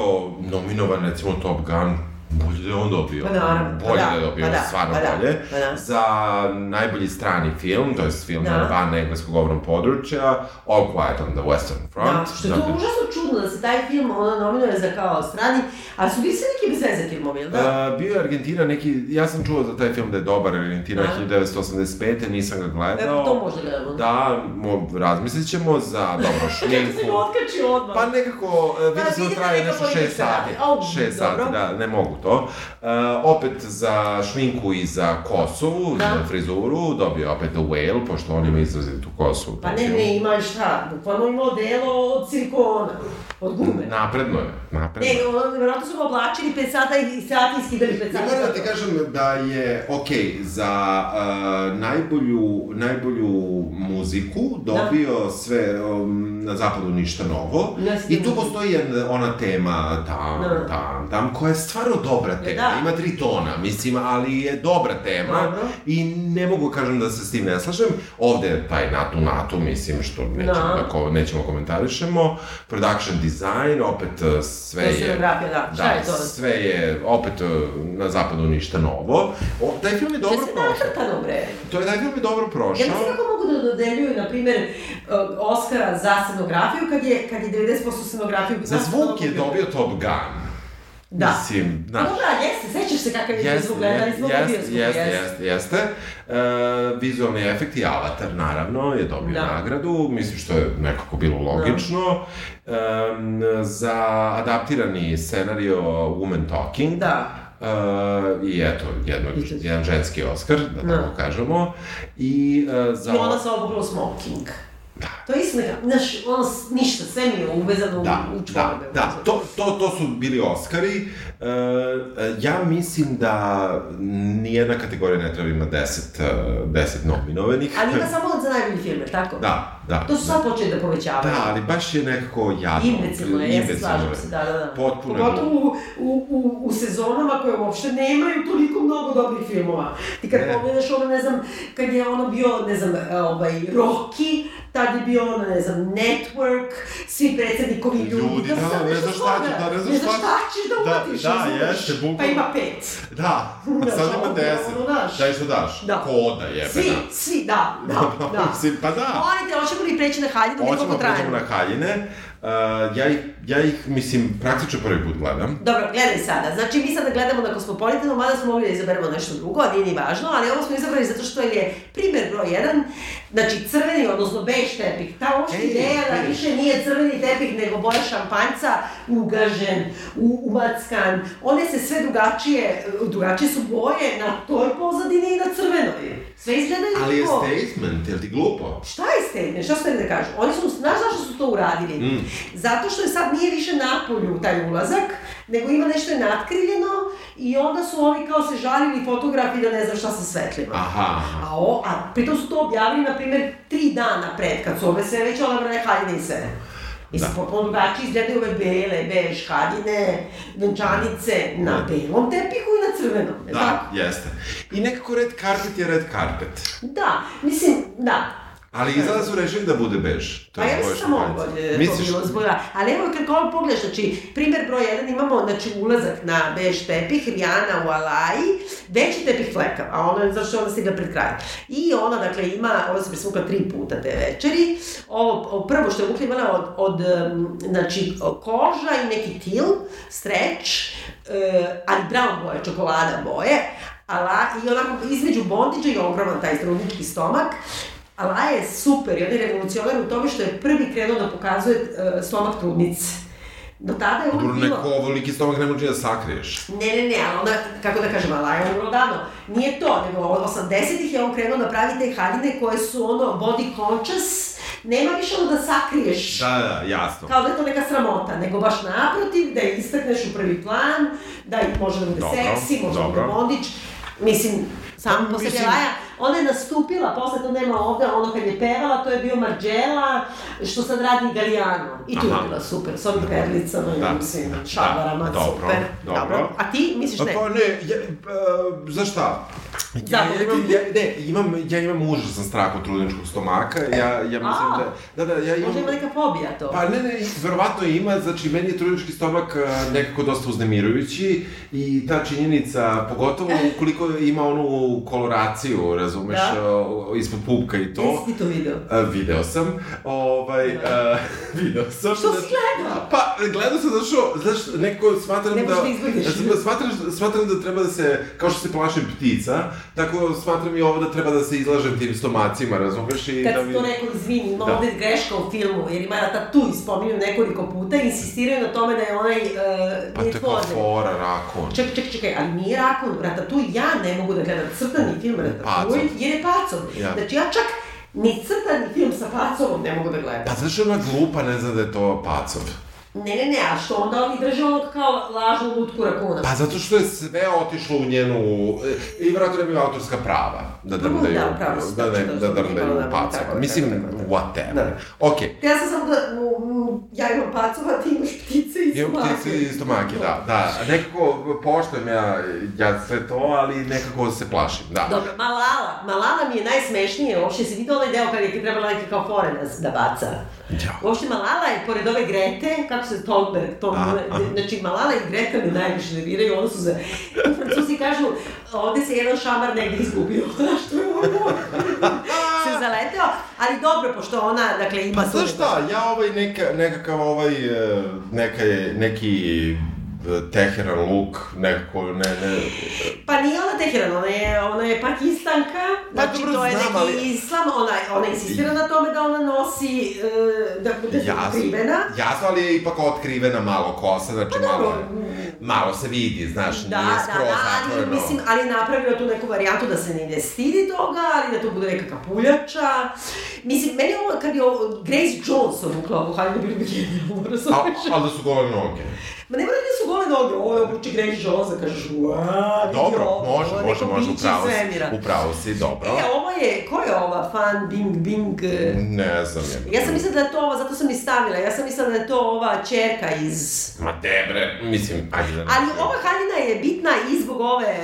nominovan, recimo, Top Gun. Bolje da je on dobio. Pa naravno, pa Bolje da, da je dobio, pa da, stvarno pa da, bolje. pa da. Za najbolji strani film, to je film Da. van engleskog govornog područja, All Quiet on the Western Front. Da, što je to užasno čudno da se taj film ono nominuje za kao strani, ali su bili sve neki bez veze filmovi, jel da? Uh, bio je Argentina neki, ja sam čuo za taj film da je dobar Argentina Da. 1985. nisam ga gledao. Evo, to možda gledamo. Da, mo, razmislit ćemo za, dobro, [LAUGHS] Kako se šminku. otkači odmah. Pa nekako, e, vidi Pa se da da traje nešto šest sati. Šest sati, da, ne mogu to. E, opet za šminku i za kosu, Da. za frizuru, dobio opet The Whale, pošto on ima izrazitu kosu. Pa ne, ne, ima šta, bukvalno ima odelo od silikona, od gume. Napredno je, napredno Ne, vjerojatno su ga oblačili 5 sata i sati i skidali 5 Ja sata. moram da ti kažem da je, ok, za uh, najbolju, najbolju muziku dobio sve um, na zapadu ništa novo. Znam. I tu postoji jedna, ona tema tam, Da. tam, tam, koja je stvarno dobra tema. Da. Ima tri tona, mislim, ali je dobra tema. Dobro. I ne mogu kažem da se s tim ne slažem. Ovde je taj natu natu, mislim, što nećemo, Da. da. ko, nećemo komentarišemo. Production design, opet uh, sve je scenografija, da. Šta je to? sve je opet uh, na zapadu ništa novo. O, taj film je dobro Sve se prošao. nacrtano, bre. To je, taj film je dobro Ja prošao. ne znam kako mogu da dodeljuju, na primjer, uh, Oscara za scenografiju, kad je, kad je 90% scenografiju... Za zvuk je dobio Top Gun. Da. Mislim, znaš. dobra, jeste, sećaš se kakav je Jeste, zvuk, u jeste, bioskopu, jeste, jeste, jeste. E, vizualni efekti Avatar, naravno, je dobio Da. nagradu, mislim što je nekako bilo logično. Em, za adaptirani scenario Woman Talking. Da. E, I eto, jedno, jedan ženski Oscar, da Da. tako kažemo. I e, za... I onda se obuklo smoking. To je isto neka, znaš, ono, ništa, sve mi je uvezano Da, u, u da, čvorbe. da, to, to, to su bili Oscari. E, e, ja mislim da nijedna kategorija ne treba ima 10, e, 10 nominovanih. Ali ima [LAUGHS] samo za najbolji film, tako? Da, da. To su sad počeli da povećavaju. Da, ali baš je nekako jadno. Imbecilno je, ja se slažem se, da, da, da. Potpuno Pogotovo u, u, u, u sezonama koje uopšte nemaju toliko mnogo dobrih filmova. Ti kad pogledaš ono, ne znam, kad je ono bio, ne znam, ovaj, Rocky, tad je bio ono, ne znam, Network, svi predsednikovi ljudi. Ljudi, da, sad ne nešto znaš šta će, toga, da, ne znaš ne šta- šta ćeš da Da, uvatiš, da, razumeš? jeste, bukvalno. Pa ima pet. Da, a Da, sad da, ima 10. ono, znaš. Daj što daš? Da. Koda jebena. Svi, svi, da, da, [LAUGHS] da. Mislim, pa da. Molim te, hoćemo li preći na haljinu, da vidimo Hoćemo da trajemo. na haljine. Uh, ja ih ja ih, mislim, praktično prvi put gledam. Dobro, gledaj sada. Znači, mi sada gledamo na Kosmopolitanu, mada smo mogli da izaberemo nešto drugo, a nije ni važno, ali ovo smo izabrali zato što je primer broj jedan, znači crveni, odnosno beš tepih. Ta uopšte Ej, ideja da više nije crveni tepih, nego boja šampanjca, ugažen, u, umackan. One se sve drugačije, drugačije su boje na toj pozadini i na crvenoj. Sve izgledaju Ali je statement, jel ti glupo? Šta je statement? Šta ste da kažu? Oni su, znaš zašto su to uradili? Mm. Zato što je sad nije više napolju taj ulazak, nego ima nešto je natkriljeno i onda su ovi kao se žalili fotografi da ne znam šta sa svetlima. Aha. A, o, a pritom su to objavili, na primjer, tri dana pred, kad su ove sve već odabrane haljine i sve. Mislim, Da. potpuno drugačije izgledaju ove bele, bež, haljine, venčanice na Da. belom tepihu i na crvenom. Da, tako? jeste. I nekako red carpet je red carpet. Da, mislim, da. Ali izgleda su rešili da bude bež. To Pa ja boja mislim samo šampanjca. ovo je to Misliš? bilo zbog Ali evo kad ovo pogledaš, znači, primer broj jedan imamo, znači, ulazak na bež tepih, Rijana u Alaji, veći tepih fleka, a ona, je ona stigla pred kraj. I ona, dakle, ima, ona se presvukla tri puta te večeri, ovo, ovo prvo što je vukla imala od, od, znači, koža i neki til, streč, e, ali brown boje, čokolada boje, ala, i onako između bondiđa i ogroman taj trudnički stomak, Alaja je super i on je revolucionar u tome što je prvi krenuo da pokazuje uh, stomak trudnice. Do tada je Dobro, uvijek bilo... neko ovoliki stomak ne može da sakriješ. Ne, ne, ne, ali ona, kako da kažem, Alaja je umro davno. Nije to, nego od 80-ih je on krenuo da pravi te haljine koje su ono body conscious, nema više ono da sakriješ. Da, da, jasno. Kao da je to neka sramota, nego baš naprotiv, da je istakneš u prvi plan, da i može da bude Dobro, seksi, može da bude dobro. bondić. Mislim, samo Pa, posle mislim- Belaja, ona je nastupila, posle to nema ovde, ono kad je pevala, to je bio Marđela, što sad radi Galijano. I tu je Aha. bila super, s ovim perlicama, Da. i mislim, Da. šabarama, Dobro, super. dobro. A ti misliš ne? Pa ne, ja, uh, za šta? Ja, ja, imam, ja, ne, imam, ja imam užasan strah od trudničkog stomaka, ja, ja mislim A. da, da, da, ja imam... Možda ima neka fobija to. Pa ne, ne, verovatno ima, znači meni je trudnički stomak a, nekako dosta uznemirujući i ta činjenica, pogotovo [LAUGHS] ukoliko ima onu koloraciju, razumeš, Da. ispod pupka i to. Jesi ti to video? Video sam, ovaj, a, video sam. Što si znači- gledao? Pa, gledao sam zato što, znaš, nekako smatram Ne da... možeš da izbegneš. Ja smatram, smatram da treba da se, kao što se plašim ptica, tako smatram i ovo da treba da se izlažem tim stomacima, razumeš? I Kad da si to rekao, izvini, ima Da. ovde greška u filmu, jer ima Ratatouille spominju nekoliko puta insistiraju na tome da je onaj, uh, Pa to je kao fora, rakon. Čekaj, čekaj, čekaj, ali nije Rakun, Ratatouille, ja ne mogu da gledam crtani film Ratatouille, Pacov. jer je pacov. Ja. Znači ja čak ni crtani film sa pacovom ne mogu da gledam. Pa zašto je ona glupa, ne zna da je to pacov? Ne, ne, ne, a što onda oni drže onog kao lažnu lutku rakuna? Pa zato što je sve otišlo u njenu... e, I vratno nemaju autorska prava da drndaju, Da, da, ne, da da, drndaju da, da, pacova. tako, Mislim, whatever. Da. Okej. Ja sam samo da, ja imam pacova, ti imaš ptice i Imam stomake. ptice i stomake, da, da. Nekako poštujem ja, ja sve to, ali nekako se plašim, da. Dobro, Malala. Malala mi je najsmešnije, uopšte si vidio onaj deo kad je ti trebala neki kao fore da, da baca. Ja. Uopšte Malala je, pored ove Grete, kako se Tolberg, to, Aha, aha. znači Malala i Greta mi najviše nerviraju, ono su za... Francuzi kažu, ovde se jedan šamar negde izgubio, [LAUGHS] znaš, to je ovo, [LAUGHS] se zaleteo, ali dobro, pošto ona, dakle, ima... Pa znaš šta, ja ovaj neka, nekakav ovaj, e, neka neki Teheran look, nekako, ne, ne, Pa nije ona Teheran, ona je, ona je pakistanka, Pa znači dobro, to je znam, neki ali- islam, ona, ona insistira na tome da ona nosi, e, da bude jasno, prikrivena. jasno, ali je ipak otkrivena malo kosa, znači Pa dobro, malo, malo se vidi, znaš, Da, nije da, skroz da, ali, zatvoreno. mislim, ali je napravila tu neku varijantu da se ne stidi toga, ali da to bude neka kapuljača. Mislim, meni ovo, kad je ovo, Grace Jones obukla ovu haljinu, bilo bi genijalno, razumiješ? ali da su gole noge. Ma ne mora da su gole noge, ovo je obuče Grace Jones, kažeš, uaa, Dobro, ovo, može, ovo može, može, upravo si, upravo si, dobro. E, ovo je, ko je ova fan Bing Bing? e, Ne znam je. Ja sam mislila da je to ova, zato sam i stavila, ja sam mislila da je to ova čerka iz... Ma debre, mislim, ajde da. Ali ova haljina je bitna i zbog ove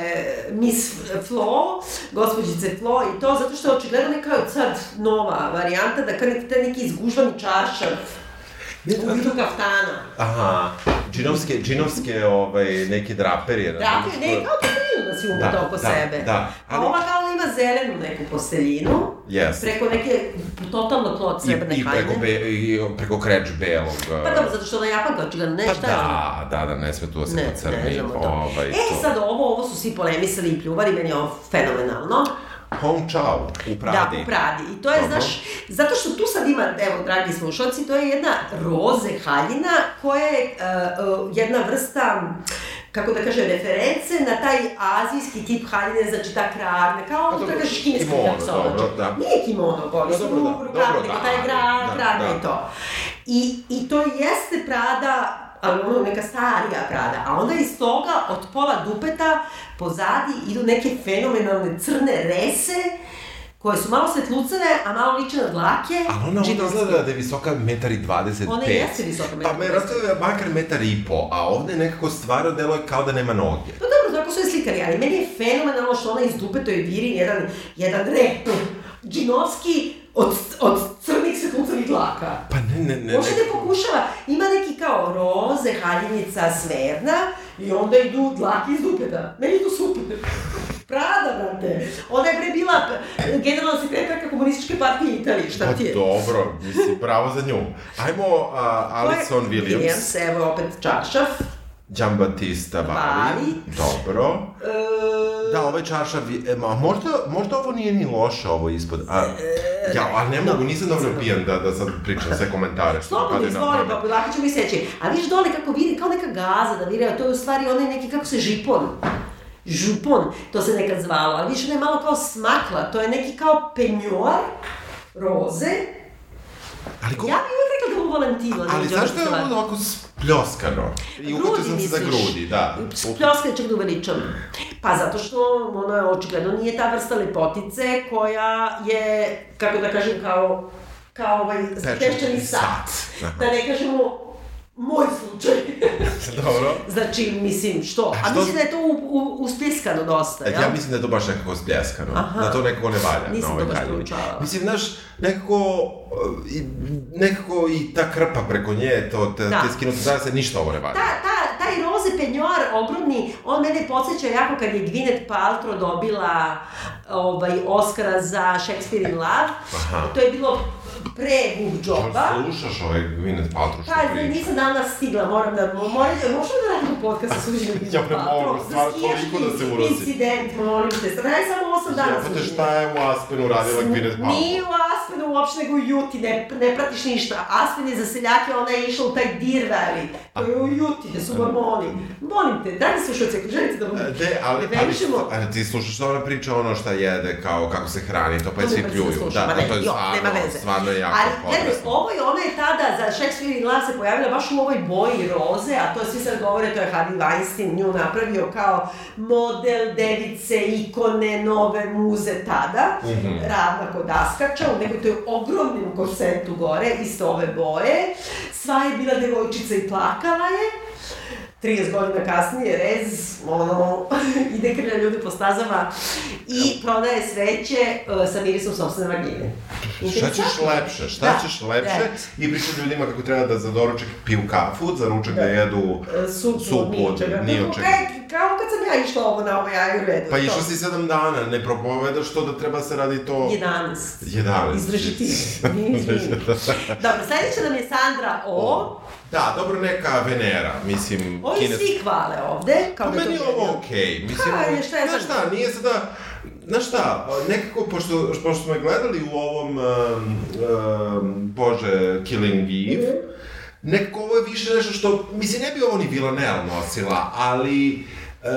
Miss Flo, gospođice Flo i to, zato što je očigledno neka od sad nova varijanta, da kao neki izgužvani čaršav u vidu kaftana. Aha, džinovske, džinovske ovaj, neke draperi. Draperi, ne, kao posteljinu da si umeta Da, oko da, sebe. da, A ali- ova kao ima zelenu neku posteljinu, Yes. preko neke totalno tlo I, srebrne i preko, haljine. be, i preko kreč belog. Pa dobro, zato što ona japanka, očigledno, ne, Pa šta je da, da, da, ne sme tu da se Ne, pocrni. ne to. Ovaj, e, to. sad ovo, ovo su svi polemisali i pljuvali, meni je ovo fenomenalno. Hong Chao u Pradi. Da, u Pradi. I to je, Dobro. znaš, zato što tu sad ima, evo, dragi slušalci, to je jedna roze haljina koja je uh, uh, jedna vrsta kako da kaže, reference na taj azijski tip haljine, znači ta krarna, kao ono da kažeš kineski oblači. dobro, da. Nije kimono, goli Pa su dobro, da, nego da, taj gra, da, krarna da. i to. I, I to jeste Prada, ali ono neka starija Prada, a onda iz toga od pola dupeta pozadi idu neke fenomenalne crne rese, koje su malo svetlucave, a malo liče na dlake. Ali ona ovdje džinovske. izgleda da je visoka metar i 25. Ona jeste visoka Pa metar i me je makar metar i po, a ovde nekako stvarno deluje kao da nema noge. Pa dobro, tako su je slikari, ali meni je fenomenalno što ona iz dupetoj viri jedan, jedan rep džinovski od, od crnih svetlucavih dlaka. Pa ne, ne, ne. Može ne. da pokušava, ima neki kao roze, haljinica, smerna i onda idu dlaki iz dupeta. Meni je to super. Prada, brate. Ona je pre bila p- generalna sekretarka komunističke partije Italije, šta Pa ti je? dobro, mislim, bravo za nju. Ajmo uh, Alison je Williams, evo opet čaršaf. Giambattista Bali. Bali. Dobro. E, Da, ovaj čaršav, e, ma, možda, možda ovo nije ni loše, ovo ispod. A, ja, a ne mogu, nisam dobro pijan da, da sad pričam sve komentare mi Slobodno izvoli, pa lako ćemo i seći. A vidiš dole kako viri, kao neka gaza da vire, to je u stvari onaj neki, kako se, žipon. Župon, to se nekad zvalo, ali više ne malo kao smakla, to je neki kao penjuar, roze. Ali, ko, Ja bih uvijek rekla da je u Valentino. ali zašto je ovo ovako spljoskano? I uhvatio sam se za grudi, da. Pljoska čak da uveličam. Pa zato što ona očigledno nije ta vrsta lepotice koja je, kako da kažem, kao kao ovaj peščani sat. sat. Aha. Da ne kažemo moj slučaj. [LAUGHS] Dobro. znači, mislim, što? A A, što- mislim da je to u, u, uspljeskano dosta, E, jel? Ja mislim da je to baš nekako spljeskano, Aha. da to nekako ne valja Nisam na ovoj to baš proučavala. Mislim, znaš, nekako, i, nekako i ta krpa preko nje, to, te, Da. te skinute zase, ništa ovo ne valja. Ta, ta, taj roze penjoar ogromni, on mene podsjeća jako kad je Gwyneth Paltrow dobila ovaj, Oscara za Shakespeare in Love. Aha. To je bilo pre Book Joba. Jel slušaš ovaj Gwyneth Paltrow što Pa, priča? nisam danas stigla, moram da, moram da, možemo da radimo podcast sa suđenim Ja ne mogu, stvarno, toliko da se urosi. Incident, molim te, sad daj samo 8 dana suđenja. šta je u Aspenu radila Gwyneth Paltrow? Nije u Aspenu uopšte, nego u Juti, ne, ne pratiš ništa. Aspen je za seljake, ona je išla u taj Deer Valley, to je u Juti, gde su mormoni. Molim te, dragi slušalci, ako želite da vam E, De, ali, ali, ti slušaš što ona priča ono šta jede, kao kako se hrani, to pa je svi pljuju. Da, da, ne, to je stvarno, stvarno je jako Ali, gledaj, potresno. ovo je, ona je tada za Shakespeare in Love se pojavila baš u ovoj boji roze, a to svi sad govore, to je Harvey Weinstein nju napravio kao model, device, ikone, nove muze tada, Mhm. ravna kod Askača, u nekoj toj ogromnim korsetu gore, isto ove boje. Sva je bila devojčica i plakala je. 30 godina kasnije, rez, ono, [LAUGHS] ide krlja ljudi po stazama i prodaje sveće uh, sa mirisom sopstvene vagine. Šta ćeš lepše, šta Da, ćeš lepše da. i priča ljudima kako treba da za doručak piju kafu, za ručak da, jedu E, Supu, supu od ničega. ni od Kao- čega. Kao, kao kad sam ja išla ovo na ovaj Ayurvedu. Pa išla si sedam dana, ne propovedaš to da treba se radi to... 11. 11. Izdrži ti. [LAUGHS] Dobro, sledeća nam je Sandra O. Da, dobro, neka Venera, mislim... Ovi kines- svi hvale ovde. Kao Pa da je to meni je ovo okej, mislim... Ajde, šta je znaš šta, nije sada... Znaš šta, nekako, pošto, pošto smo je gledali u ovom, um, um, bože, Killing Eve, Mhm. nekako ovo je više nešto što, mislim, ne bi ovo ni Villanelle nosila, ali... Uh,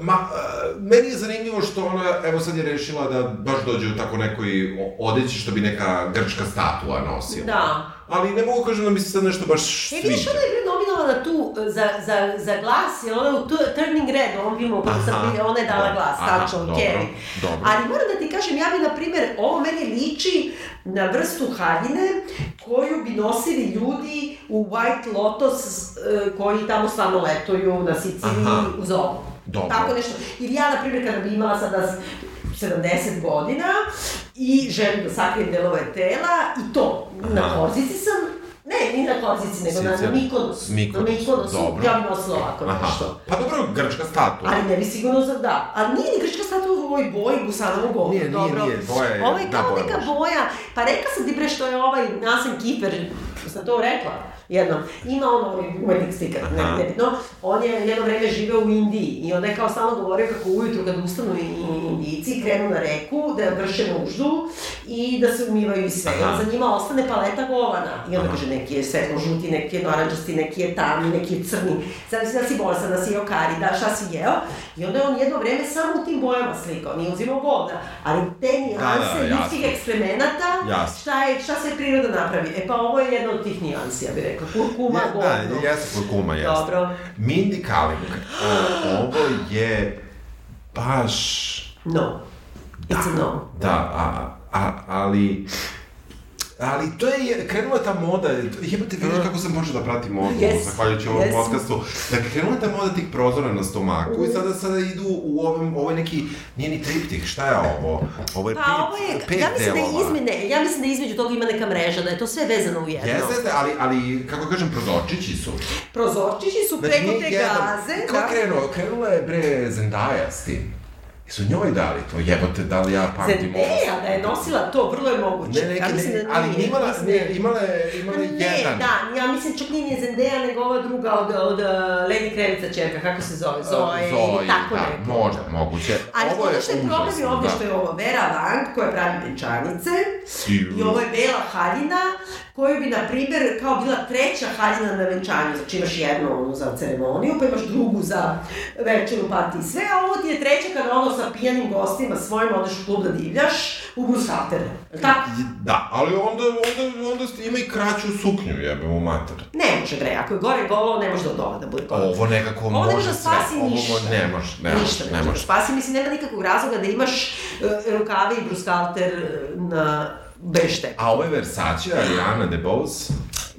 ma, uh, meni je zanimljivo što ona, evo sad je rešila da baš dođe u tako nekoj odeći što bi neka grčka statua nosila. Da. Ali ne mogu kažem da mi se sad nešto baš E, vidiš, sviđa. ona je prenominovana tu e, za, za, za glas, jer ona je u tu- Turning Red, ovom filmu, kako sam ona je dala glas, tačno, Kerry. dobro. Ali moram da ti kažem, ja bi, na primjer, ovo meni liči na vrstu haljine koju bi nosili ljudi u White Lotus e, koji tamo stvarno letuju na Siciliji Aha. u zovu. Dobro. Tako nešto. Ili ja, na primjer, kada bi imala sada 70 godina i želim da sakrijem delove tela i to, na Aha. korzici sam, Ne, ni na Korzici, nego na, na. Mikonosu. Mikonos, Na Mikonosu, dobro. ja bi nosila ovako Aha. nešto. Pa dobro, grčka statua. Ali ne bi sigurno za da. A nije ni grčka statua u ovoj boji Gusanovu govor. Nije, nije, dobro. nije, boja je- Ovo je da, kao boja neka boja. Pa rekla sam ti bre što je ovaj Nasen Kifer, sam to rekla jednom, ima on ovaj umetnik sticker, ne, nebitno, on je jedno vreme živeo u Indiji i onda je kao stalno govorio kako ujutru kad ustanu i- Indijci krenu na reku da vrše nuždu i da se umivaju i sve. Aha. za njima ostane paleta govana. I onda kaže neki je svetlo žuti, neki je naranđasti, neki je tamni, neki je crni. Sad si da si bolestan, da si jeo kari, da šta si jeo. I onda je on jedno vreme samo u tim bojama slikao, nije uzimao govna. Ali te nijanse Da, da, ljudskih jasno. eksperimenata, Jasno. šta, je, šta sve priroda napravi. E pa ovo je jedna od tih nijansi, ja bih rekla. Kurkuma, Ja, govno. da, jeste kurkuma, jeste. Dobro. Mindy Kaling, ovo je baš... No. It's a no. Da, a, a, ali... Ali to je, krenula ta moda, jebate vidiš kako sam počeo da pratim modu, Yes, zahvaljujući ovom yes. podcastu. Dakle, krenula ta moda tih prozora na stomaku i sada, sada idu u ovim, ovo je neki, nije ni triptih, šta je ovo? Ovo je Pa pet, ovo je, pet ja mislim da delova. je izmene, ja mislim da između toga ima neka mreža, da je to sve vezano u jedno. Jeste, jeste, ali, ali, kako kažem, prozorčići su. Prozorčići su Znači, preko te gaze, Ko je da. krenuo? Krenula je bre Zendaya s tim. Su njoj dali to, jebote, da li ja pamtim ovo? Zendaya da je nosila to, vrlo je moguće. Ne, neki, ja mislim ne, da ali nije, imala, ne, da- imala je, imala je Ne, jedan. da, ja mislim čak nije ni Zendaya, nego ova druga od, od uh, Lady Krevica čerka, kako se zove, Zoe, ili tako da, neko. možda, moguće. Ali ovo ono što je problem je ovdje da. što je ovo Vera Lang koja pravi venčanice i ovo je Bela haljina koju bi, na primjer, kao bila treća haljina na venčanju. Znači imaš jednu onu za ceremoniju, pa imaš drugu za večeru, parti i sve, a ovo ti je treća kada ono sa pijanim gostima svojim odeš u klub da divljaš u Brusaltere. Tako? Da, ali onda, onda, onda ima i kraću suknju, jebe mu mater. Ne može bre, ako je gore golo, ne može do dole da bude gore. Ovo nekako Ovo može da sve. spasi Ovo ništa. mo- ne može, ne Ništa može, ne ne može da spasi. Mislim, nema nikakvog razloga da imaš e, rukave i bruskalter e, na bež tepi. A ovo je Versace, Ariana DeBose.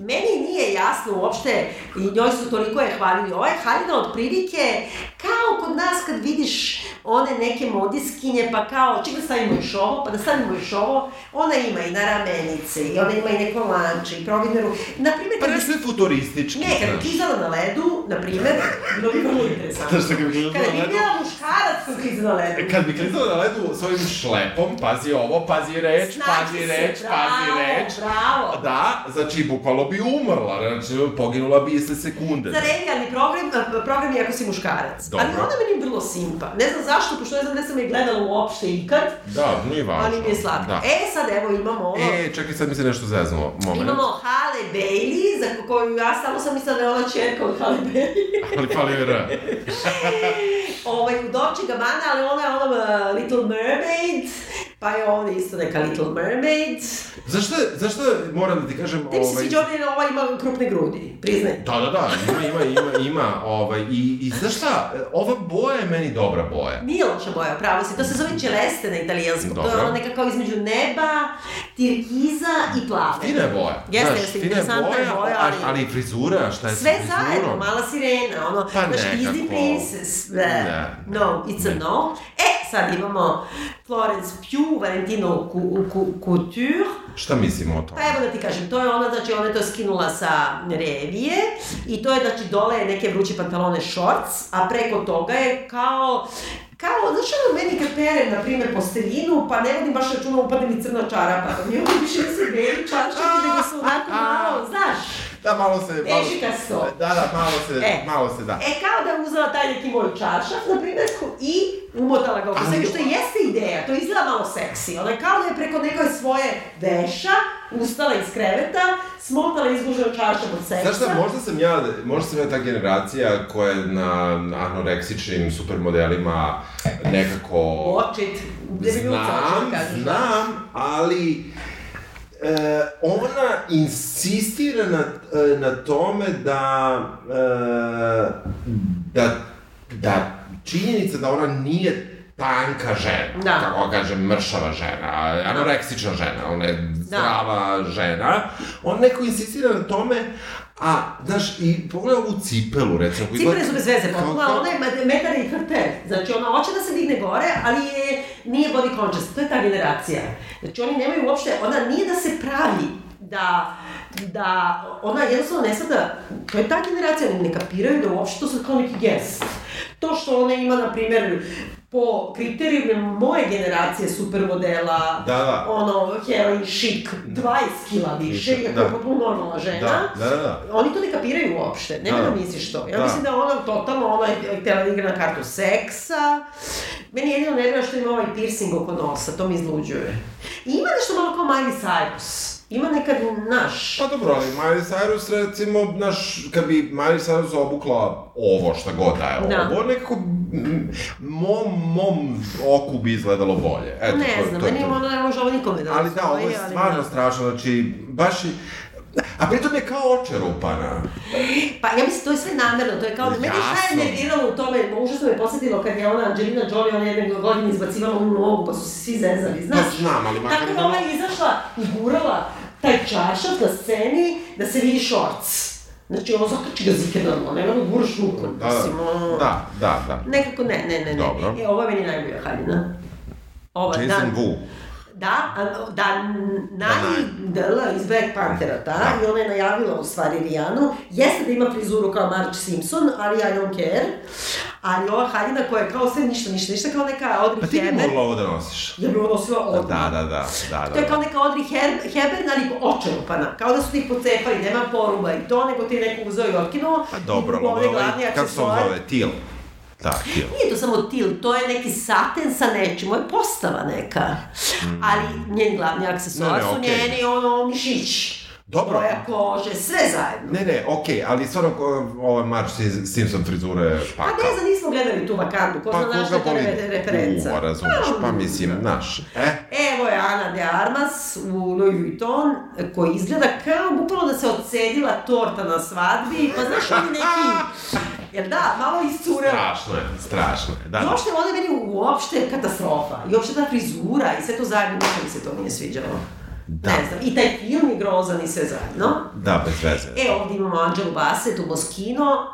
Meni nije jasno uopšte, i njoj su toliko je hvalili, ova je haljina od prilike, kao kod nas kad vidiš one neke modiskinje, pa kao, ček da stavimo još ovo, pa da stavimo još ovo, ona ima i na ramenice, i ona ima i neko lanče, i providneru. Naprimjer, Pa bi nešto je futuristički, Ne, kad bi klizala na ledu, na primjer, bilo bi vrlo interesantno. Znaš što kad bi klizala Kada na bi ledu? bila muškarac koji kliza na ledu. Kad bi klizala na ledu s ovim šlepom, pazi ovo, pazi reč, Snađi pazi se, reč, pazi bravo, reč. Bravo. Da, znači, bukvalno bi umrla, znači, poginula bi se sekunde. Za revijalni program, program je ako si muškarac. Dobro. Ali ona meni vrlo simpa. Ne znam zašto, pošto ne znam da sam je gledala uopšte ikad, Da, nije važno. ali mi je slatka. Da. E, sad evo imamo ovo. E, čekaj, sad mi se nešto zeznulo. Moment. Imamo Hale Bailey, za koju ja samo sam mislila da je ona čerka od Hale Bailey. [LAUGHS] Ali mi R. ovaj, u Dolce Gabbana, ali ona je ona uh, Little Mermaid, pa je ovdje isto neka Little Mermaid. Zašto, zašto moram da ti kažem... Tebi se sviđa ovdje, ova ima krupne grudi, priznaj. Da, da, da, ima, ima, ima, ima, ovaj, i, i znaš šta, ova boja je meni dobra boja. Nije loša boja, pravo si. To se zove celeste na italijanskom. To je ono nekako između neba, tirkiza i plave. Fina je boja. Jeste, znaš, jeste, interesantna je boja, a- ali- ali i frizura, šta je Sve sa frizurom? zajedno, mala sirena, ono, Pa znaš, nekako. Disney Princess, ne. Ne. no, it's a Ne. no. E, sad imamo Florence Pugh, Valentino Couture, Šta mislimo o tome? Pa evo da ti kažem, to je ona, znači ona je to skinula sa revije i to je, znači, dole je neke vruće pantalone shorts, a preko toga je kao kao, znaš ono meni kad perem, na primjer, posteljinu, pa ne vodim baš računa, upadne mi crna čarapa, pa mi ovo više nisu beli čaršapi, nego su onako malo, znaš, Da, malo se... Malo, Dešikasto. da, da, malo se, E. malo se da. E, kao da je uzela taj neki moj čaršaf, na primjer, ko- i umotala ga oko sebe, što jeste ideja, to izgleda malo seksi. Ona je kao da je preko nekoj svoje veša ustala iz kreveta, smotala izguženo čaršaf od seksa. Znaš šta, možda sam ja, možda sam ja ta generacija koja je na anoreksičnim supermodelima nekako... Watch it. Debiljuca, hoću Znam, da znam, ali e, ona insistira na, e, na tome da, e, da, da činjenica da ona nije tanka žena, Da. kako kažem, mršava žena, anoreksična žena, ona je zdrava žena, on neko insistira na tome, a, znaš, i pogledaj ovu cipelu, recimo. Cipre izgleda- su bez veze, potpuno, ona je metar i hrter. Znači, ona hoće da se digne gore, ali je, nije body conscious. To je ta generacija. Znači, oni nemaju uopšte, ona nije da se pravi da, da ona jednostavno ne sada, to je ta generacija, oni ne kapiraju da uopšte to sad kao neki gest. To što ona ima, na primjer, po kriterijumima moje generacije supermodela, Da, da. ono, heroin chic, 20 kila više, iako da. je potpuno normalna žena, Da, da, da. oni to ne kapiraju uopšte, nema Da. da, misliš to. Ja Da. mislim da ona totalno, ona je htjela da igra na kartu seksa. Meni jedino nervira što ima ovaj piercing oko nosa, to mi izluđuje. I ima nešto malo kao Miley Cyrus. Ima nekad, naš, Pa dobro, ali Miley Cyrus recimo, znaš, kad bi Miley Cyrus obukla ovo šta god da je Da. ovo, nekako mom, mom oku bi izgledalo bolje. Eto, ne to, znam, to, je meni to. ono ne može ovo nikome da Ali da, ovo je stvarno da. strašno, znači, baš i... A pritom je kao očerupana. Pa ja mislim, to je sve namerno, to je kao, meni šta je Jasno. nerviralo u tome, užasno me posjetilo kad je ona Angelina Jolie, ona jedne godine izbacivala u nogu, pa su se svi zezali, znaš? Pa znam, ali makar Tako da malo- ona je izašla i gurala taj čaršaf na sceni da se vidi šorc. Znači, ono zakači ga zikedano, nema da guraš rukom, Da, mislim, ono... da, da, da. Nekako ne, ne, ne, ne. Dobro. E, ovo je meni najbolja haljina. Ova, Jason Wu. Da, a, da, Nani Dela iz Black Panthera, ta, Da. i ona je najavila u stvari Rijanu, jeste da ima frizuru kao Marge Simpson, ali I don't care, ali ova haljina koja je kao sve ništa, ništa, ništa, kao neka Audrey Pa ti bi mogla ovo da nosiš. ja bi ovo nosila odmah. Da, da, da, da, To je da. kao neka Audrey Her- ali očerupana, kao da su ti pocepali, nema poruba i to, nego ti je neko uzeo i otkinuo. Pa dobro, ovaj, glavni kako se on zove, Til. Da, Til. Nije to samo til, to je neki saten sa nečim, ovo je postava neka. Ali njen glavni aksesuar Ne, ne, su okej. njeni ono mišići. Dobro. Boja kože, sve zajedno. Ne, ne, okej, ali stvarno ova Marge Simpson frizura je Pa ne znam, nismo gledali tu vakandu, ko zna na što je to re- referenca. Uva, razumiješ, pa mislim, znaš, e? Evo je Ana de Armas u Louis Vuitton, koji izgleda kao bukvalno da se odcedila torta na svadbi, pa znaš oni neki, [LAUGHS] jel da, malo iscurela. Strašno je, strašno je, da. I uopšte ovdje meni uopšte katastrofa. I uopšte ta frizura i sve to zajedno, ništa mi se to nije sviđalo. Da. Ne znam, i taj film je grozan i sve zajedno. Da, bez veze. E, ovdje imamo Angelu Bassett u Moschino.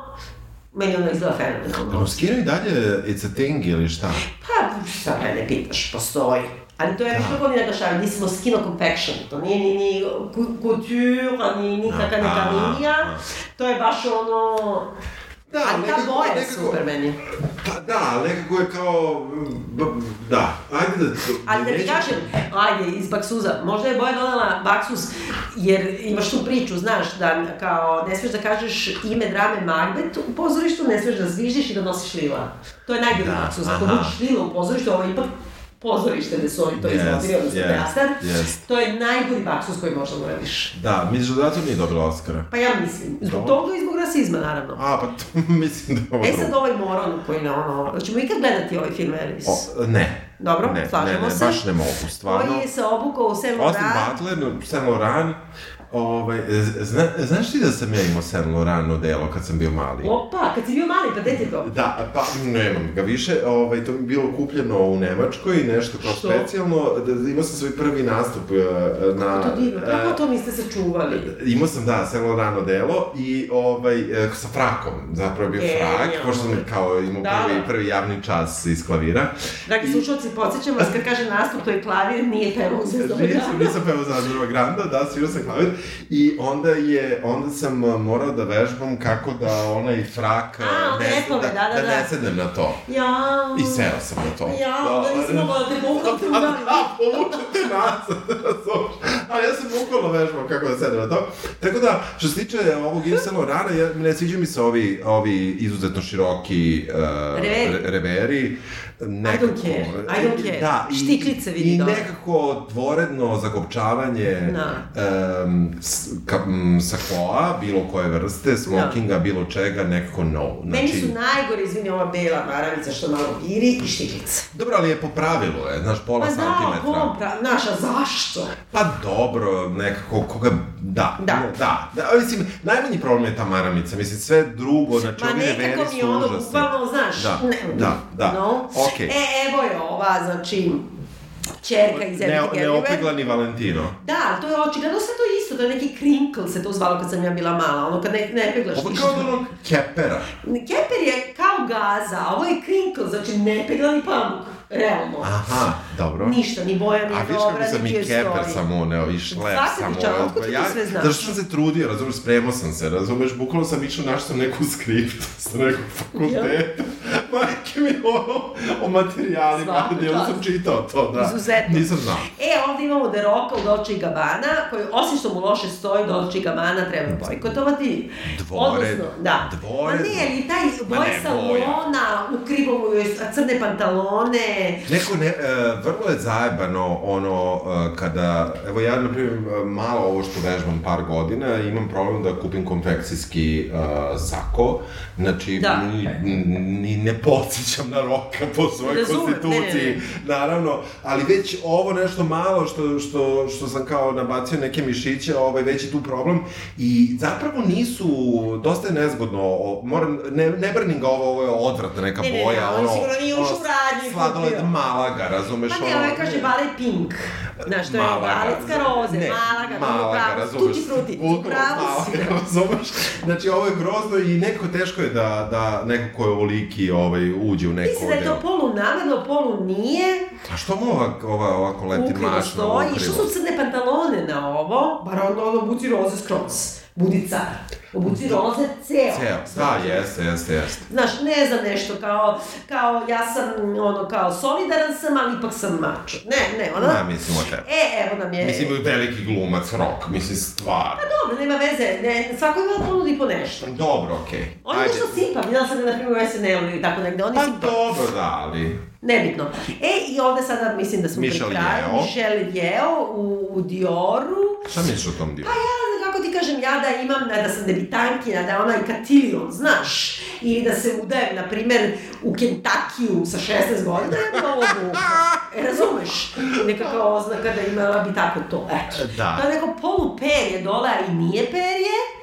Meni ona izgleda fenomenalno. Moskino i dalje it's a thing ili šta? Pa, šta mene pitaš, postoji. Ali to je nešto kako oni naglašavaju, nisi Moschino Confection, to nije ni, ni couture, ni nikakva neka linija. To je baš ono... Da, ali ta nekako- boja je nekako- super meni. Pa da, nekako je kao, b- da, ajde da... Ali da ti kažem, ajde, iz baksuza, možda je Boja donela baksus, jer imaš tu priču, znaš, da kao ne smiješ da kažeš ime drame Macbeth u pozorištu, ne smiješ da zviždiš i da nosiš lila. To je najgori Da, baksus. Ako budiš lila u pozorištu, ovo je ipak pozorište gde su oni to Jest, izvodili, odnosno jest, teatar. jest. To je najgori baksus koji možda uradiš. Da, misliš da zato nije dobila Oscara? Pa ja mislim, zbog Dobro. toga i zbog rasizma, naravno. A, pa to, [LAUGHS] mislim da ovo E sad ovaj moron koji ne ono, ćemo ikad gledati ovaj film Elvis? O, ne. Dobro, ne, slažemo ne, ne, se. baš ne mogu, stvarno. Koji se obukao u Saint Austin Laurent. Butler, Saint Laurent, ovaj, zna, znaš ti da sam ja imao Saint Laurent odelo kad sam bio mali? Opa, kad si bio mali, pa gde ti to? Da, pa nemam ga više, ovaj, to mi je bilo kupljeno u Nemačkoj, nešto kao Što? specijalno, da, imao sam svoj prvi nastup eh, na... To divno, kako to niste sačuvali? Imao sam, da, Saint Laurent odelo i ovaj, eh, sa frakom, zapravo bio Genijalno. frak, pošto sam kao imao Da, prvi, da. prvi javni čas iz klavira. Dragi slušalci, podsjećam vas, kad kaže nastup, to je klavir, nije pevao u zvezdom Nisam, nisam pevao za Granda, da, svirao sam klavir i onda je, onda sam uh, morao da vežbam kako da onaj frak uh, A, ne, lepove, da, da, da, da. ne sednem na to. Ja... I seo sam na to. Ja, onda nisam mogla da te u Da, dan. da, povučete nazad? [LAUGHS] Ali ja sam bukvalno vežbao kako da sedem na to. Tako da, što se tiče ovog Saint Laurenta, ja, ne sviđa mi se ovi, ovi izuzetno široki uh, Reveri. re- reveri. Nekako, care, I don't care. Da, i, Štiklice vidi I dole. nekako dvoredno zakopčavanje Da. s, ka, m, sakoa, bilo koje vrste, smokinga, bilo čega, nekako no. Meni su najgore, izvini, ova bela maravica što malo giri i štiklica. Dobro, ali je po pravilu, je, znaš, pola Pa da, santimetra. kompra, naša, zašto? Pa dobro, nekako, koga, da, Da. da, da, mislim, najmanji problem je ta maramica, mislim, sve drugo, znači, Ma ovi reveri nekako mi su ono, užasni. bukvalno, znaš, Da, ne, da, da, no. okej. E, evo je ova, znači, Čerka iz Ne, Everything Everywhere. neopeglani Valentino. Da, to je očigledno sve to isto, to je neki crinkle se to zvalo kad sam ja bila mala, ono kad ne, ne peglaš Ovo ništa. kao od onog kepera. Keper je kao gaza, a ovo je crinkle, znači ne peglani pamuk, realno. Aha, dobro. Ništa, ni boja, ni A viš kako sam i keper sam uneo i šlep sam uneo. ti ja, sve znaš? Zato što sam se trudio, razumeš, spremao sam se, razumeš, bukvalno sam išao, našao sam neku skriptu sa nekog fakulteta. Majke mi ono, o materijalima, Svaka čast. sam čitao to, da. Izuzetno. Nisam znao. E, ovdje imamo The Rocka u Dolce i Gabbana, koji, osim što mu loše stoji, Dolce i Gabbana treba bojkotovati. Dvore- Odnosno, da. dvore- Ma ne, ali taj boj salona, ukrivo mu joj crne pantalone. Neko ne, e, vrlo je zajebano ono e, kada, evo ja na primjer malo ovo što vežbam par godina, imam problem da kupim konfekcijski e, sako, znači Da. ni, ni ne podsjećam na roka po svojoj Razumem, konstituciji, ne, ne, naravno, ali već ovo nešto malo što, što, što sam kao nabacio neke mišiće, ovaj, već je tu problem i zapravo nisu, dosta je nezgodno, o, moram, ne, ne branim ga ovo, ovo je odvratna neka Ne, ne, ne, boja, on ono, sigurno nije ušao u radnji sladoled. Malaga, razumeš? Ono, ovaj kaže balet pink. Znaš, to je baletska roze, ne, Malaga, Malaga, pravo, razumeš? tuti fruti, Bukvalno pravo si. Malaga, razumeš? Znači, ovo je grozno i nekako teško je da, da neko ko je ovoliki ovaj, uđe u neko Mislim da je to polu namerno, polu nije. A što mu ova, ova, ovako leti Ukrivo mašna stoji. I što ukrivo? su crne pantalone na ovo? Bar onda ono buci roze skroz. Budi car. Obuci roze ceo. Ceo, da, jeste, jeste, jeste. Znaš, ne znam nešto kao, kao ja sam ono kao solidaran sam, ali ipak sam mačo. Ne, ne, ono. Ne, mislim o tebi. E, evo nam je... Mislim, veliki glumac, rock, mislim, stvar. Dobro, nema veze, ne, svako ima ponudi po nešto. Dobro, okej. On je nešto simpa, vidjela sam ga na primjer u SNL-u ili tako negde, on je Pa simpa. dobro, da, ali... Nebitno. E, i ovde sada mislim da smo pri Michelle kraju. Yeoh. Michelle Yeoh u, u Dioru. Šta misliš o tom dio? Pa ja, ti kažem, ja da imam, da sam debitankinja, da je ona i katilion, znaš, ili da se udajem, na primer, u Kentakiju sa 16 godina, bi ovo vukla. E, razumeš? Nekakva oznaka da imala bi tako to, eto. Da. Je neko polu perje dole, ali nije perje,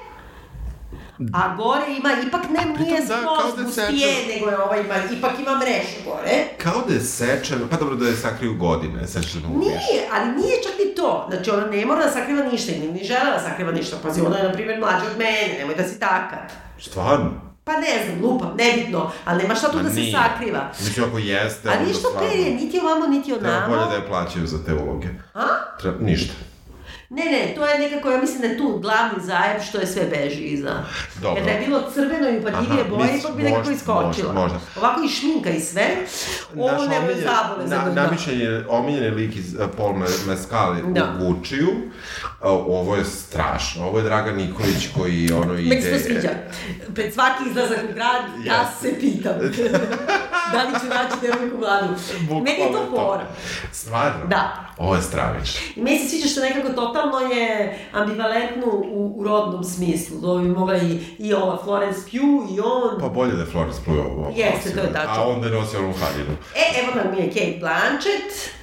a gore ima, ipak ne, nije da, skroz da je bustije, sečen. nego je ovaj, ima, ipak ima mrežu gore. Kao da je sečeno, pa dobro da je sakriju godine, sečeno u Nije, ali nije čak ni to. Znači, ona ne mora da sakriva ništa i ni žele da sakriva ništa. Pazi, ona je, na primjer, mlađa od mene, nemoj da si takav. Stvarno? Pa ne znam, lupam, nebitno, ali nema šta tu Ma da se nije. sakriva. Mislim, ako jeste, A ništa stvarno- perje, niti ovamo, niti Treba bolje onamo. da je plaćaju za te uloge. A? Treba, ništa. Ne, ne, to je nekako, ja mislim da je tu glavni zajeb što je sve beži iza. Dobro. Jer da je bilo crveno i upadljivije boje, ipak bi nekako iskočila. možda, možda. Ovako i šminka i sve. Ovo Naš nema omiljen- zabole za na, brda. namišljen je omiljeni lik iz uh, Paul Me- Mescal Da. u Gucci-u. Uh, ovo je strašno. Ovo je Dragan Nikolić koji ono ide... Meni se to sviđa. Pred svaki izlazak u grad, [LAUGHS] ja se pitam. [LAUGHS] da li ću naći devojku mladu. Meni je to fora. Stvarno? Da. Ovo je stravično. I meni se sviđa što nekako totalno je ambivalentno u, u rodnom smislu. To bi mogla i, i ova Florence Pugh i on. Pa bolje da je Florence Pugh ovo Jeste, to je tačno. A onda je nosio onu haljinu. E, evo nam je Kate Blanchett.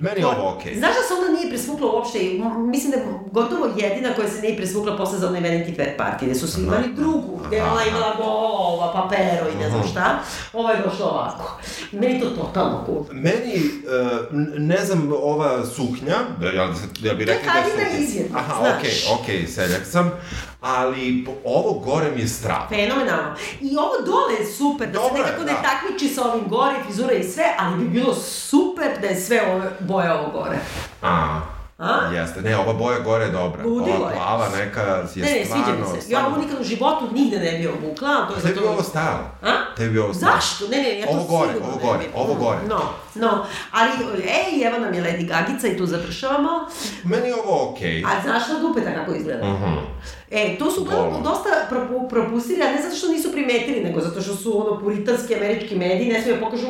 Meni je ovo okej. Znaš da se ona nije presvukla uopšte, mislim da je gotovo jedina koja se nije presvukla posle za onaj Vanity Fair party, gde su svi imali drugu, gde je ona imala golova, papero i ne znam šta. Ovo je došlo ovako. Meni to totalno cool. Meni, uh, ne znam, ova suknja, da, ja, ja bih To je rekla da je haljina suknja. izjedna, Aha, znaš. okej, okej, seljak sam, ali ovo gore mi je strava. Fenomenalno. I ovo dole je super, da Dobro se nekako ne da. takmiči sa ovim gore, frizura i sve, ali bi bilo super da je sve ove boje ovo gore. A, A? jeste. Ne, ova boja gore je dobra. Ludilo ova je. plava neka je Ne, ne, stvarno... sviđa mi se. Ja ovo nikad u životu nigde ne bi obukla, to je Tebi zato... ovo stajalo. A? Tebi bi ovo stajalo. Zašto? Ne, ne, ja to Ovo gore, ovo ne gore, bi. ovo gore. No, no. Ali, ej, evo nam je Lady Gagica i tu završavamo. Meni je ovo okej. A znaš na dupeta kako izgleda? Mhm. E, to su Bolno. dosta propu, propustili, a ne zato što nisu primetili, nego zato što su ono puritanski američki mediji, ne smije da pokažu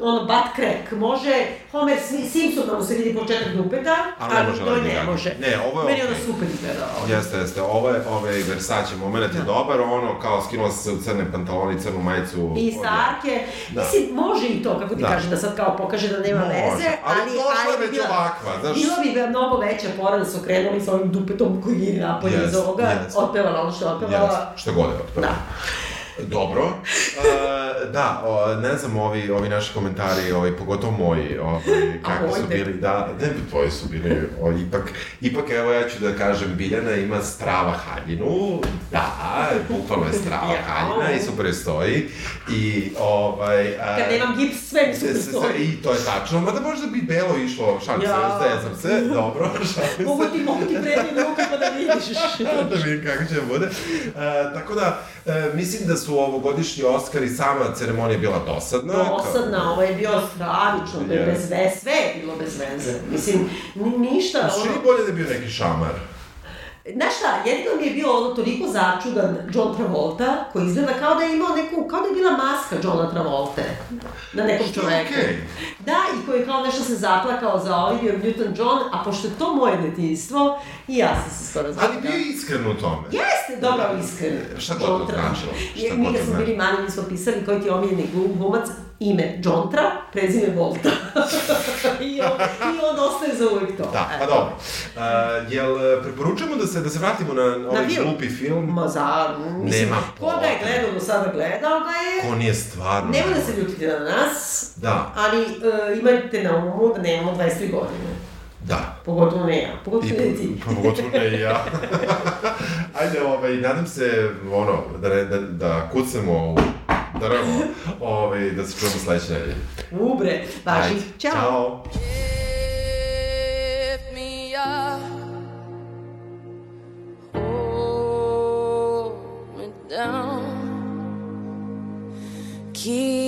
ono butt crack. Može Homer Simpson da mu se vidi početak dupeta, Ali ne može to ne može. Ne, ovo je Meni okej. ono super izgleda. ovo. Jeste, jeste. Ovo je, ovaj Versace moment je dobar, ono, kao skinula se u crne pantalone crnu majicu. I starke. Da. Mislim, može i to, kako ti Da. kažem, da sad kao pokaže da nema Može, veze, ali ali... bi već bila- ovakva, znaš. Bilo bi mnogo veća pora da su krenuli sa ovim dupetom koji je napolje iz Jest, ovoga, jest. otpevala ono što je otpevala. Jes, što god je otpeo. Da. Dobro. Uh, da, o, ne znam, ovi, ovi naši komentari, ovi, pogotovo moji, [LAUGHS] ovi, kako moji su bili, da, ne, tvoji su bili, o, ipak, ipak, evo ja ću da kažem, Biljana ima strava haljinu, da, bukvalno je strava haljina i super joj stoji, i, ovaj... a- Kad nemam gips, sve mi Se, su se, se, stoji. I to je tačno, mada možda bi belo išlo, šalim se, Ja. zezam se, [LAUGHS] dobro, šalim Mogu se. ti, mogu ti prednjim ruku pa da vidiš. [LAUGHS] da vidim kako će da bude. E, tako da, e, mislim da su ovogodišnji Oscari, sama ceremonija bila dosadna. Dosadna, ovo je bio stravično, je Je. bez veze, sve je bilo bez veze. Mislim, ni- ništa, Kao... Što ono... je bolje da je bio neki šamar? Znaš šta, jedino mi je bio ono toliko začudan John Travolta, koji izgleda kao da je imao neku, kao da je bila maska Johna Travolte na nekom Što čoveku. okej. Da, i koji je kao nešto se zaplakao za Olivia Newton-John, a pošto je to moje detinjstvo, i ja sam se skoro Ali zaplakala. bio je iskren u tome. Jeste, dobro iskren. Šta god to Tra- značilo, šta mi to kad smo bili mali, mi smo pisali koji ti je omiljeni glum, glumac, ime John Tra, prezime Volta. [LAUGHS] I, on, I on ostaje za uvijek to. Da, pa dobro. Uh, jel e, preporučujemo da se, da se vratimo na ovaj film? glupi film? Ma za, mislim, Nema ko ga je gledao do sada gledao ga je. Ko nije stvarno... Nemoj da se ljutite na nas, Da, ali uh, imajte na umu da nemamo 23 godine. Da. Pogotovo ne ja, pogotovo ne ti. pogotovo ne i ja. [LAUGHS] Ajde, ovaj, nadam se, ono, da, ne, da, da kucamo u drvo, ovaj, da se čujemo sledeće nedelje. Ubre, važi. Ćao. Ćao. Lift me up. Hold me down. Keep